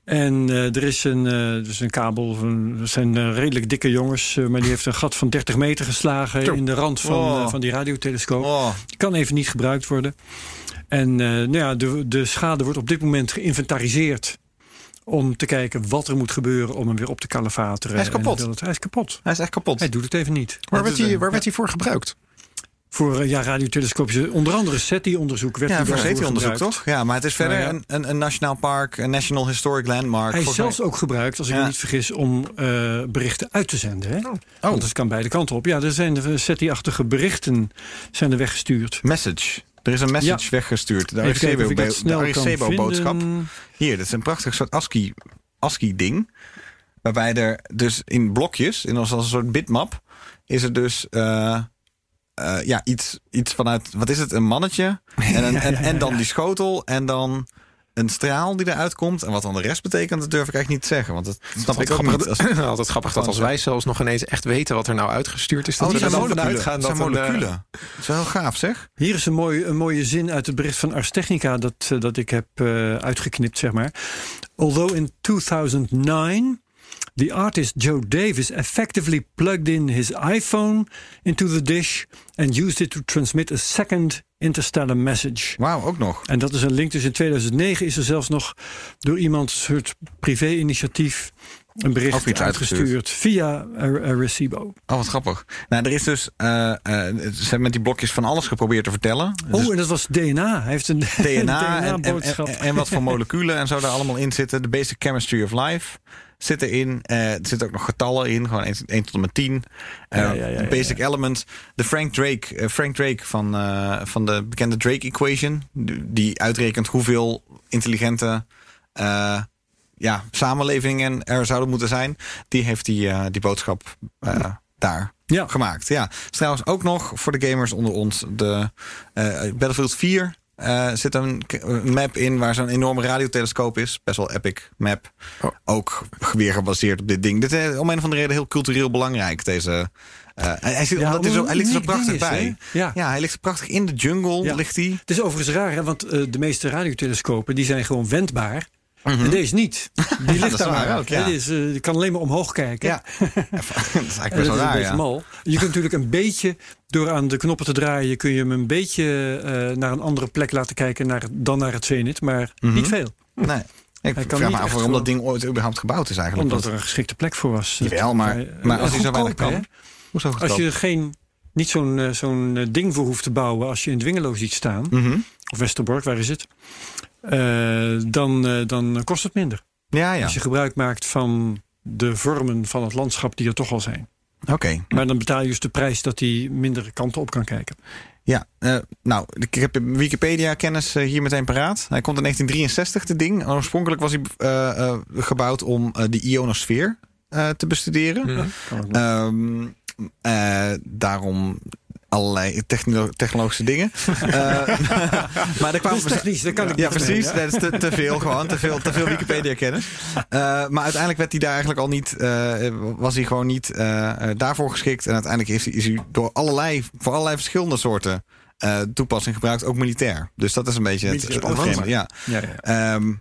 En eh, er is een, eh, dus een kabel, van, dat zijn eh, redelijk dikke jongens, maar die heeft een gat van 30 meter geslagen in de rand van, Oh. van die radiotelescoop. oh. Die kan even niet gebruikt worden. En nou ja, de, de schade wordt op dit moment geïnventariseerd. Om te kijken wat er moet gebeuren om hem weer op te kalefateren. Hij is kapot. hij is kapot. hij is echt kapot. Hij doet het even niet. Waar, werd hij, waar werd hij voor gebruikt? Voor eh, ja, radiotelescoopjes, onder andere SETI-onderzoek werd Ja, voor SETI-onderzoek toch? Ja, maar het is verder Nou ja. een, een, een nationaal park, een National Historic Landmark. Hij is zelfs mij- ook gebruikt, als ik Ja. me niet vergis, om eh, berichten uit te zenden. Hè? Oh. Want het kan beide kanten op. Ja, er zijn de SETI-achtige berichten zijn er weggestuurd. Message. Er is een message weggestuurd. De dat Arecibo-boodschap. Hier, dit is een prachtig soort ASCII, ASCII-ding. Waarbij er dus in blokjes, in als een soort bitmap, is er dus eh, eh, ja, iets, iets vanuit, wat is het, een mannetje. En, een, en, en dan die schotel en dan een straal die eruit komt. En wat dan de rest betekent, dat durf ik eigenlijk niet te zeggen. Want dat snap ik ook niet. Als, Altijd grappig, altijd grappig dat als wij zelfs nog ineens echt weten wat er nou uitgestuurd is. Dat oh, we die er zijn dan vanuit gaan Dat dat zijn een, eh, moleculen. Dat is wel heel gaaf, zeg. Hier is een, mooi, een mooie zin uit het bericht van Ars Technica dat, eh, dat ik heb eh, uitgeknipt, zeg maar. Although in 2009 The artist Joe Davis effectively plugged in his iPhone into the dish and used it to transmit a second interstellar message. Wauw, ook nog. En dat is een link. Dus in 2009 is er zelfs nog door iemand een soort privé-initiatief een bericht iets uitgestuurd via Arecibo. Oh, wat grappig. Nou, er is dus. eh, eh, ze hebben met die blokjes van alles geprobeerd te vertellen. Dus Oh, en dat was DNA. Hij heeft een DNA en, en, DNA-boodschap. en, en wat voor moleculen en zo daar allemaal in zitten. De basic chemistry of life zit erin. Eh, er zitten ook nog getallen in, gewoon 1, 1 tot en met 10. Eh, Ja, ja, ja, ja, basic elements. De Frank Drake, eh, Frank Drake van, van de bekende Drake equation. Die uitrekent hoeveel intelligente ja, samenlevingen er zouden moeten zijn. Die heeft die, die boodschap daar gemaakt. Ja, trouwens ook nog voor de gamers onder ons de Battlefield 4. Eh, zit een, map in waar zo'n enorme radiotelescoop is. Best wel epic map. Oh. Ook weer gebaseerd op dit ding. Dit is om een of andere reden heel cultureel belangrijk. Deze, eh, hij, zit, Ja, omdat zo, hij ligt er zo prachtig is, bij. Ja. ja, hij ligt er prachtig in de jungle. Ja. Ligt hij. Het is overigens raar, hè, want eh, de meeste radiotelescopen die zijn gewoon wendbaar. En deze niet. Die Mhm. ligt daar maar. ook, ja. Is, eh, die kan alleen maar omhoog kijken. Ja, dat is eigenlijk En best wel raar. Ja. mal. Je kunt natuurlijk een beetje, door aan de knoppen te draaien, kun je hem een beetje eh, naar een andere plek laten kijken naar, dan naar het zenit, maar Mhm. niet veel. Nee. Ik kan vraag niet me af waarom dat ding ooit überhaupt gebouwd is eigenlijk. Omdat er een geschikte plek voor was. Jawel, maar, Eh, maar als hij zo weinig kan. Als je geen, niet zo'n eh, zo'n eh, ding voor hoeft te bouwen als je in Dwingelo ziet staan, Mhm. of Westerbork, waar is het? Eh, dan, eh, dan kost het minder. Ja, ja. Als je gebruik maakt van de vormen van het landschap die er toch al zijn. Oké. Maar dan betaal je dus de prijs dat hij minder kanten op kan kijken. Ja, eh, nou, ik heb Wikipedia-kennis hier meteen paraat. Hij komt in 1963, de ding. Oorspronkelijk was hij eh, eh, gebouwd om eh, de ionosfeer eh, te bestuderen. Mhm. Ehm, eh, daarom allerlei techno- technologische dingen. Eh, maar er kwamen Dat is technisch, dat kan ik ja, niet precies. Dat is te, te veel gewoon. Te veel, te veel Wikipedia-kennis. Eh, maar uiteindelijk werd hij daar eigenlijk al niet... eh, was hij gewoon niet daarvoor geschikt. En uiteindelijk is hij, is hij door allerlei, voor allerlei verschillende soorten eh toepassing gebruikt. Ook militair. Dus dat is een beetje het, het ja. Ehm,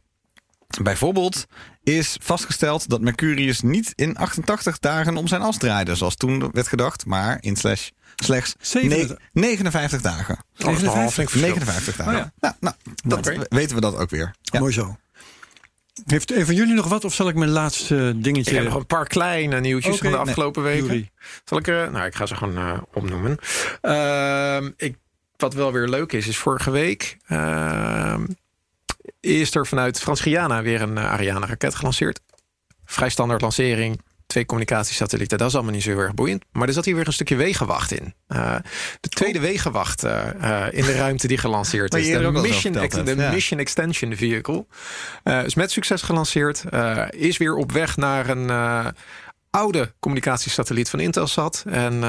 bijvoorbeeld is vastgesteld dat Mercurius niet in 88 dagen om zijn as draaide. Zoals toen werd gedacht. Maar in slash, slechts Zeven- ne- 59 dagen. Oh, dat is nogal een flink verschil. 59 dagen. Oh ja. Nou, nou, dat weten we dat ook weer. Ja. Mooi zo. Heeft een van jullie nog wat? Of zal ik mijn laatste dingetje... Ik heb nog een paar kleine nieuwtjes van de nee. afgelopen weken. Jury. Zal ik er? Nou, ik ga ze gewoon eh, opnoemen. Ehm, ik, wat wel weer leuk is, is vorige week ehm, is er vanuit Frans-Guyana weer een eh, Ariane-raket gelanceerd. Vrij standaard lancering. Twee communicatiesatellieten, dat is allemaal niet zo heel erg boeiend. Maar er zat hier weer een stukje wegenwacht in. Eh, de tweede wegenwacht eh, eh, in de ruimte die gelanceerd is. De Mission, de ja. Mission Extension Vehicle. Eh, is met succes gelanceerd. Is weer op weg naar een oude communicatiesatelliet van Intelsat. En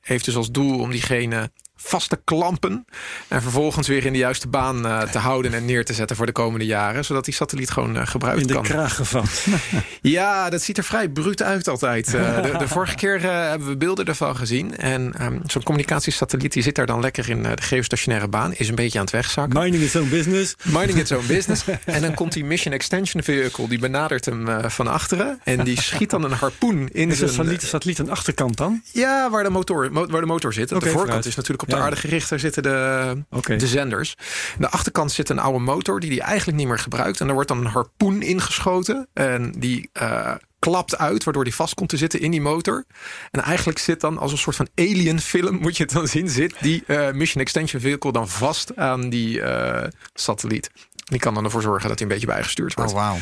heeft dus als doel om diegene vast te klampen. En vervolgens weer in de juiste baan eh, te houden en neer te zetten voor de komende jaren. Zodat die satelliet gewoon eh, gebruikt in de kan. kraag gevat. Ja, dat ziet er vrij bruut uit altijd. Eh, de, de vorige keer hebben we beelden ervan gezien. En ehm, zo'n communicatiesatelliet die zit daar dan lekker in de geostationaire baan. Is een beetje aan het wegzakken. Mining is own business. Minding its own business. En dan komt die Mission Extension Vehicle. Die benadert hem van achteren. En die schiet dan een harpoen in Is de zijn... satelliet, satelliet een achterkant dan? Ja, waar de motor, mo- waar de motor zit. De voorkant vooruit. is natuurlijk op de Ja. aarde gericht. Daar zitten de, de zenders. Aan de achterkant zit een oude motor die hij eigenlijk niet meer gebruikt. En er wordt dan een harpoen ingeschoten. En die eh, klapt uit, waardoor die vast komt te zitten in die motor. En eigenlijk zit dan als een soort van alien film, moet je het dan zien, zit die eh, Mission Extension Vehicle dan vast aan die eh, satelliet. Die kan dan ervoor zorgen dat hij een beetje bijgestuurd wordt. Oh, wauw.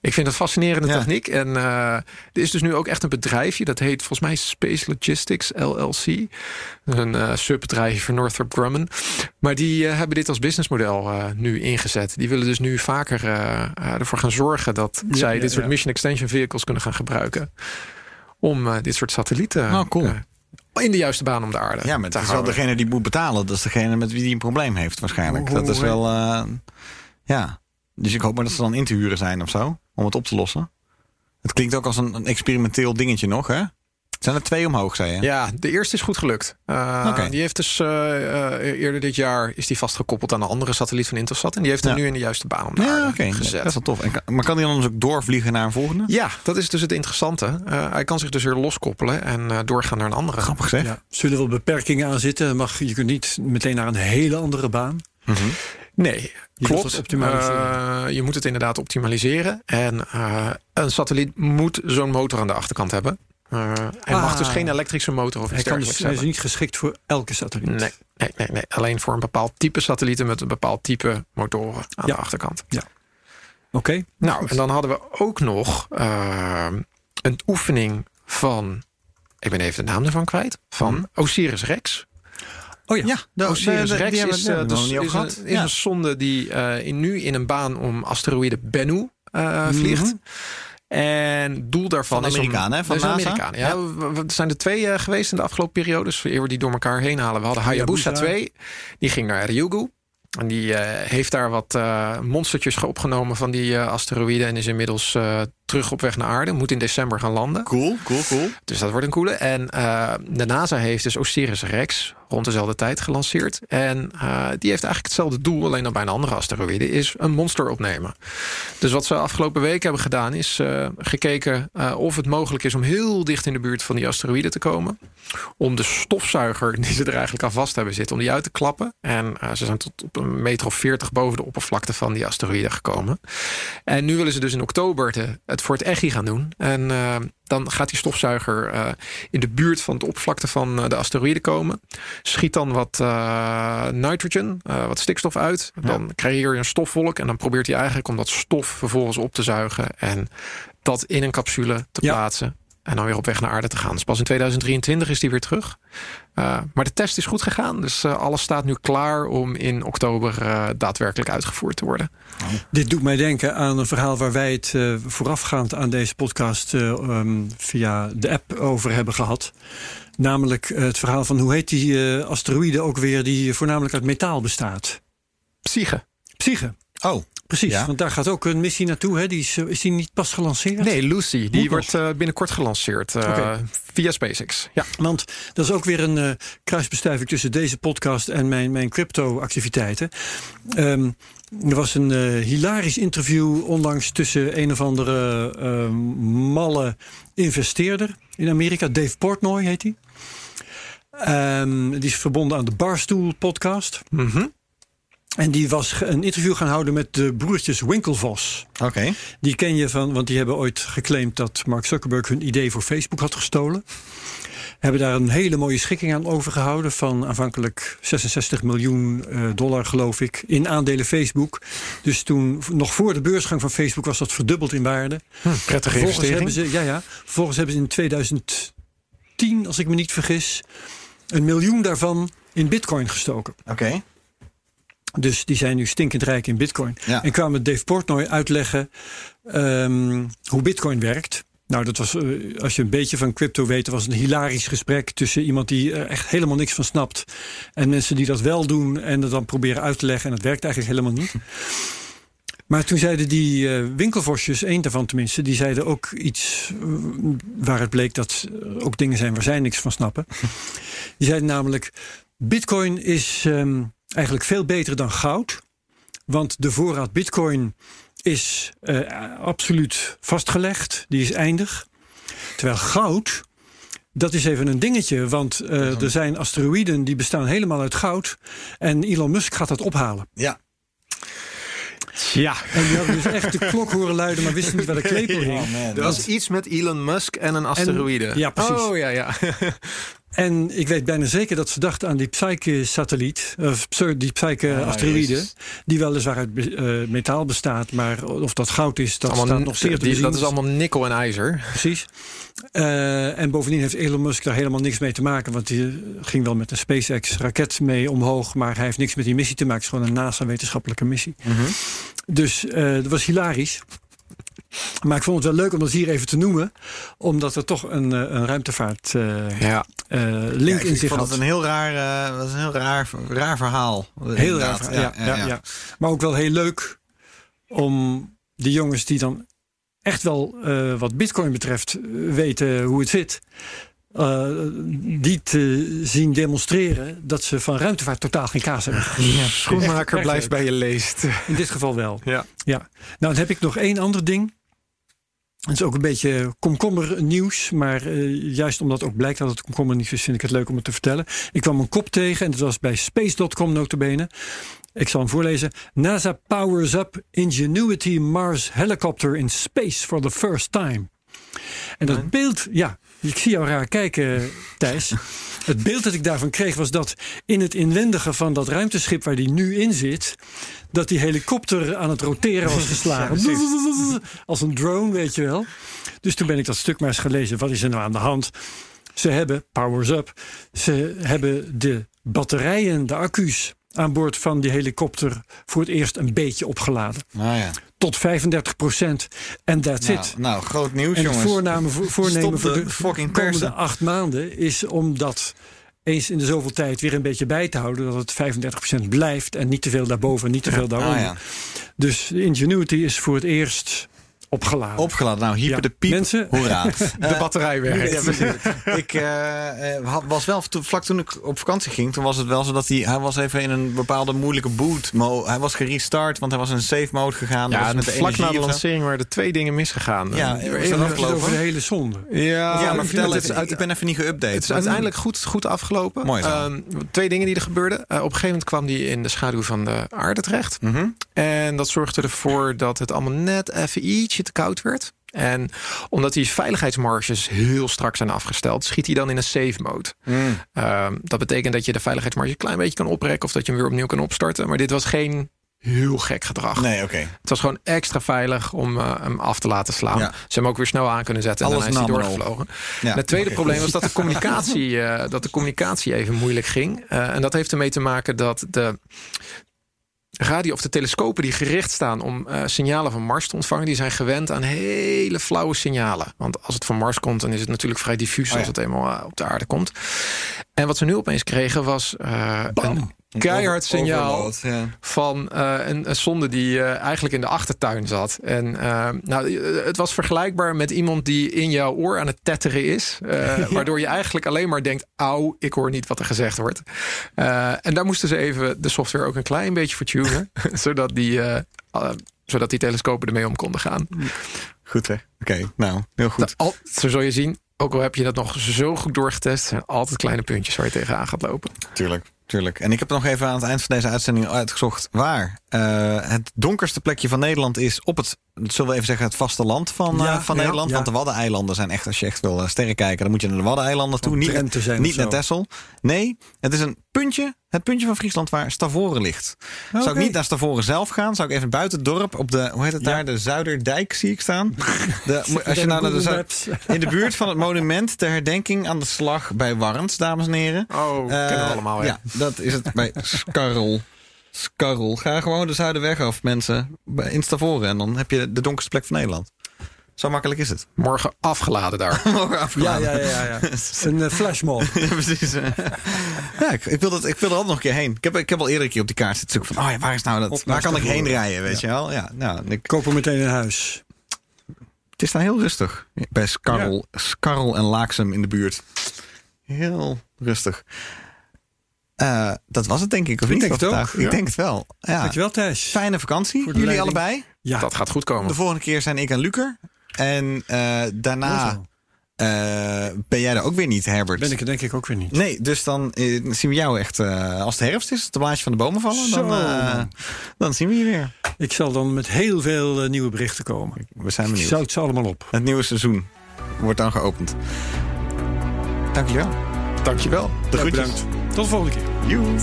Ik vind het fascinerende Ja. techniek. En eh, er is dus nu ook echt een bedrijfje. Dat heet volgens mij Space Logistics LLC. Een eh, subbedrijf van Northrop Grumman. Maar die eh, hebben dit als businessmodel nu ingezet. Die willen dus nu vaker ervoor gaan zorgen dat Ja, zij ja, dit soort mission extension vehicles kunnen gaan gebruiken. Om dit soort satellieten Oh, cool. in de juiste baan om de aarde Ja, maar het is wel degene die moet betalen. Dat is degene met wie die een probleem heeft waarschijnlijk. Hoe- Dat is wel... ja. Dus ik hoop maar dat ze dan in te huren zijn of zo. Om het op te lossen. Het klinkt ook als een, een experimenteel dingetje nog, hè? Zijn er twee omhoog, zei je? Ja, de eerste is goed gelukt. Uh, Oké. Die heeft dus uh, eerder dit jaar is die vastgekoppeld aan een andere satelliet van Intelsat. En die heeft hem Ja. nu in de juiste baan om de Ja, oké. gezet. Dat is wel tof. En kan- maar kan hij dan dus ook doorvliegen naar een volgende? Ja, dat is dus het interessante. Uh, hij kan zich dus weer loskoppelen en uh, doorgaan naar een andere. Grappig zeg. Ja. Zullen er wel beperkingen aan zitten? Mag, je kunt niet meteen naar een hele andere baan. Mhm. Nee, Je klopt. optimaliseren. Uh, je moet het inderdaad optimaliseren. En uh, een satelliet moet zo'n motor aan de achterkant hebben. Uh, hij Ah. mag dus geen elektrische motor of iets dus, dergelijks hij is niet geschikt voor elke satelliet. Nee, nee, nee, nee, alleen voor een bepaald type satellieten met een bepaald type motoren aan Ja. de achterkant. Oké. Nou, en dan hadden we ook nog een oefening van, ik ben even de naam ervan kwijt, van Osiris Rex. Oh ja. Ja, de, Osiris die hebben is, hebben we dus, is, een, is Ja. een zonde die uh, in, nu in een baan om asteroïde Bennu uh, Mhm. vliegt. En het doel daarvan Van is om- Amerikanen, hè? Van? Amerikanen, ja. We- we- Er zijn er twee uh, geweest in de afgelopen periodes. Eer we die door elkaar heen halen. We hadden Hayabusa Hayabusa. 2. Die ging naar Ryugu. En die uh, heeft daar wat uh, monstertjes opgenomen van die uh, asteroïden. En is inmiddels uh, terug op weg naar aarde. Moet in december gaan landen. Cool, cool, cool. Dus dat wordt een coole. En uh, de NASA heeft dus Osiris Rex rond dezelfde tijd gelanceerd. En uh, die heeft eigenlijk hetzelfde doel, alleen dan bij een andere asteroïde, is een monster opnemen. Dus wat ze afgelopen week hebben gedaan, is uh, gekeken of het mogelijk is om heel dicht in de buurt van die asteroïde te komen. Om de stofzuiger die ze er eigenlijk aan vast hebben zitten, om die uit te klappen. En ze zijn tot op een meter of veertig boven de oppervlakte van die asteroïde gekomen. En nu willen ze dus in oktober te, het voor het EGI gaan doen. En uh, dan gaat die stofzuiger uh, in de buurt van de oppervlakte van uh, de asteroïde komen. Schiet dan wat nitrogen, wat stikstof uit. Ja. Dan creëer je een stofwolk. En dan probeert hij eigenlijk om dat stof vervolgens op te zuigen. En dat in een capsule te Ja. plaatsen. En dan weer op weg naar aarde te gaan. Dus pas in 2023 is die weer terug. Uh, maar de test is goed gegaan. Dus uh, alles staat nu klaar om in oktober uh, daadwerkelijk uitgevoerd te worden. Dit doet mij denken aan een verhaal waar wij het uh, voorafgaand aan deze podcast uh, um, via de app over hebben gehad. Namelijk het verhaal van hoe heet die uh, asteroïde ook weer die voornamelijk uit metaal bestaat? Psyche. Psyche. Oh, Precies, Ja. want daar gaat ook een missie naartoe. Hè? Die is, eh, is die niet pas gelanceerd? Nee, Lucy. Die Moet wordt uh, binnenkort gelanceerd uh, Oké. via SpaceX. Ja. Want dat is ook weer een uh, kruisbestuiving tussen deze podcast en mijn, mijn crypto-activiteiten. Um, er was een hilarisch interview onlangs tussen een of andere uh, malle investeerder in Amerika. Dave Portnoy heet hij. Um, die is verbonden aan de Barstool podcast. Mm -hmm. En die was een interview gaan houden met de broertjes Winklevoss. oké. Okay. Die ken je van, want die hebben ooit geclaimd dat Mark Zuckerberg hun idee voor Facebook had gestolen. Hebben daar een hele mooie schikking aan overgehouden van aanvankelijk 66 miljoen uh, dollar, geloof ik, in aandelen Facebook. Dus toen, nog voor de beursgang van Facebook, was dat verdubbeld in waarde. Hm, prettige Vervolgens investering. hebben ze, ja, ja, vervolgens hebben ze in 2010, als ik me niet vergis, een miljoen daarvan in Bitcoin gestoken. Oké. Okay. Dus die zijn nu stinkend rijk in bitcoin. Ja. En kwamen Dave Portnoy uitleggen um, hoe bitcoin werkt. Nou, dat was, uh, als je een beetje van crypto weet, was een hilarisch gesprek tussen iemand die er echt helemaal niks van snapt. En mensen die dat wel doen en het dan proberen uit te leggen. En het werkt eigenlijk helemaal niet. Maar toen zeiden die uh, winkelvosjes, één daarvan tenminste, die zeiden ook iets uh, waar het bleek dat ook dingen zijn waar zij niks van snappen. Die zeiden namelijk: Bitcoin is um, eigenlijk veel beter dan goud. Want de voorraad bitcoin is uh, absoluut vastgelegd. Die is eindig. Terwijl goud, dat is even een dingetje. Want uh, er zijn asteroïden die bestaan helemaal uit goud. En Elon Musk gaat dat ophalen. Ja. Ja. En die hadden dus echt de klok horen luiden, maar wisten niet waar de klepel hing. Oh, man. Er was iets met Elon Musk en een asteroïde. En, ja, precies. Oh, ja, ja. En ik weet bijna zeker dat ze dachten aan die Psyche-satelliet, of die Psyche-asteroïde, oh, die weliswaar uit uh, metaal bestaat, maar of dat goud is, dat allemaal, staat nog zeer te die, Dat is allemaal nikkel en ijzer. Precies. Uh, en bovendien heeft Elon Musk daar helemaal niks mee te maken, want hij ging wel met een SpaceX-raket mee omhoog, maar hij heeft niks met die missie te maken. Het is gewoon een NASA-wetenschappelijke missie. Mm -hmm. Dus uh, dat was hilarisch. Maar ik vond het wel leuk om dat hier even te noemen, omdat er toch een, een ruimtevaart uh, ja. Uh, link ja, in zich vond had. Het een heel raar, uh, dat is een heel raar, raar verhaal. Heel raar, verhaal, ja, ja, ja, ja, Maar ook wel heel leuk om die jongens die dan echt wel wat Bitcoin betreft weten hoe het zit. eh, die te zien demonstreren dat ze van ruimtevaart totaal geen kaas hebben. Ja, schoenmaker echt blijft leuk. bij je leest. In dit geval wel. Ja. Ja. Nou, dan heb ik nog één ander ding. Het is ook een beetje komkommer nieuws. Maar eh, juist omdat ook blijkt dat het komkommer nieuws is, vind ik het leuk om het te vertellen. Ik kwam een kop tegen en dat was bij space.com notabene. Ik zal hem voorlezen. NASA powers up Ingenuity Mars helicopter in space for the first time. En dat beeld, ja, ik zie jou raar kijken, Thijs. Het beeld dat ik daarvan kreeg was dat in het inwendige van dat ruimteschip waar die nu in zit, dat die helikopter aan het roteren was geslagen. Als een drone, weet je wel. Dus toen ben ik dat stuk maar eens gelezen. Wat is er nou aan de hand? Ze hebben, powers up, ze hebben de batterijen, de accu's aan boord van die helikopter voor het eerst een beetje opgeladen. Nou ja. Tot 35 procent. En that's Nou, it. nou, groot nieuws, En het jongens. voorname, voor, voornemen voor de komende persen. acht maanden is om dat eens in de zoveel tijd weer een beetje bij te houden. Dat het 35% blijft en niet te veel daarboven, niet te veel daaronder. Ah, ja. Dus Ingenuity is voor het eerst opgeladen. Opgeladen. Nou, hyper Ja. de piep. Mensen? Hoera. De batterij werkt. Ja, precies. ik eh, eh, was wel, vlak toen ik op vakantie ging, toen was het wel zo dat hij, hij was even in een bepaalde moeilijke boot mode. Hij was gerestart, want hij was in een safe mode gegaan. Ja, was met de vlak na de lancering waren er twee dingen misgegaan. Ja, Eh, was even- over de hele zonde. ja, Ja, maar ik vertel het ik ben even niet geüpdate. Het is uiteindelijk goed, goed afgelopen. Mooi zo. Ehm, twee dingen die er gebeurden. Eh, op een gegeven moment kwam die in de schaduw van de aarde terecht. Mhm. En dat zorgde ervoor dat het allemaal net even ietsje te koud werd. En omdat die veiligheidsmarges heel strak zijn afgesteld, schiet hij dan in een safe mode. Mm. Ehm, dat betekent dat je de veiligheidsmarge een klein beetje kan oprekken of dat je hem weer opnieuw kan opstarten. Maar dit was geen heel gek gedrag. Nee, oké. Het was gewoon extra veilig om eh, hem af te laten slaan. Ja. Ze hebben hem ook weer snel aan kunnen zetten en Alles daarna is hij doorgevlogen. Ja. het tweede probleem goed. was dat de communicatie, eh, dat de communicatie even moeilijk ging. Eh, en dat heeft ermee te maken dat de radio of de telescopen die gericht staan om eh, signalen van Mars te ontvangen, die zijn gewend aan hele flauwe signalen. Want als het van Mars komt, dan is het natuurlijk vrij diffuus Oh ja. als het eenmaal eh, op de aarde komt. En wat ze nu opeens kregen was eh, een keihard signaal overload, ja. van eh, een, een zonde die eh, eigenlijk in de achtertuin zat. En eh, nou, het was vergelijkbaar met iemand die in jouw oor aan het tetteren is. Waardoor je eigenlijk alleen maar denkt, auw, ik hoor niet wat er gezegd wordt. En daar moesten ze even de software ook een klein beetje voor tunen. zodat, die, zodat die telescopen ermee om konden gaan. Goed hè. Oké, nou, heel goed. Al, zo zul je zien, ook al heb je dat nog zo goed doorgetest... zijn altijd kleine puntjes waar je tegenaan gaat lopen. Tuurlijk, tuurlijk. En ik heb nog even aan het eind van deze uitzending uitgezocht waar eh, het donkerste plekje van Nederland is op het, zullen we even zeggen, het vasteland van, eh, van ja, Nederland. ja. Want de Waddeneilanden zijn echt, als je echt wil eh, sterren kijken, dan moet je naar de Waddeneilanden toe. Niet, niet naar. Texel. Nee, het is een puntje, het puntje van Friesland waar Stavoren ligt. Zou ik niet naar Stavoren zelf gaan, zou ik even buiten het dorp op de, hoe heet het Ja. daar, de Zuiderdijk zie ik staan. De, als je nou naar de Zuid- in de buurt van het monument ter herdenking aan de slag bij Warns, dames en heren. Oh, Eh, kennen we allemaal, ja. dat is het bij Skarrel. Skarrel. Ga gewoon de Zuiderweg af, mensen. Bij in Stavoren. En dan heb je de donkerste plek van Nederland. Zo makkelijk is het. Morgen afgeladen daar. Morgen Ja, afgeladen. ja, ja, ja. Een uh, flashmob. Ja, precies. ja, ik, ik, wil dat, ik wil er altijd nog een keer heen. Ik heb, ik heb al eerder een keer op die kaart zitten zoeken van... Oh ja, waar is nou dat? Op Waar kan ik heen rijden, weet je wel? Ja, nou, ik, Koop er meteen een huis. het is daar heel rustig. Bij Skarrel, Skarrel en Laaksem in de buurt. Heel rustig. Eh, dat was het denk ik, of Ik niet? denk het ook, ja. Ik denk het wel. Ja. Dankjewel, Thijs. Fijne vakantie, jullie leiding. allebei. Ja, Dat gaat goed komen. De volgende keer zijn ik en Lucer. En eh, daarna eh, ben jij er ook weer niet, Herbert. ben ik er denk ik ook weer niet. Nee, dus dan eh, zien we jou echt als het herfst is, de blaadjes van de bomen vallen. Dan, Zo, dan zien we je weer. Ik zal dan met heel veel nieuwe berichten komen. We zijn Ik benieuwd. zout ze allemaal op. Het nieuwe seizoen wordt dan geopend. Dank jullie wel. Dankjewel. De Ja, groetjes. bedankt. Tot de volgende keer. Joes.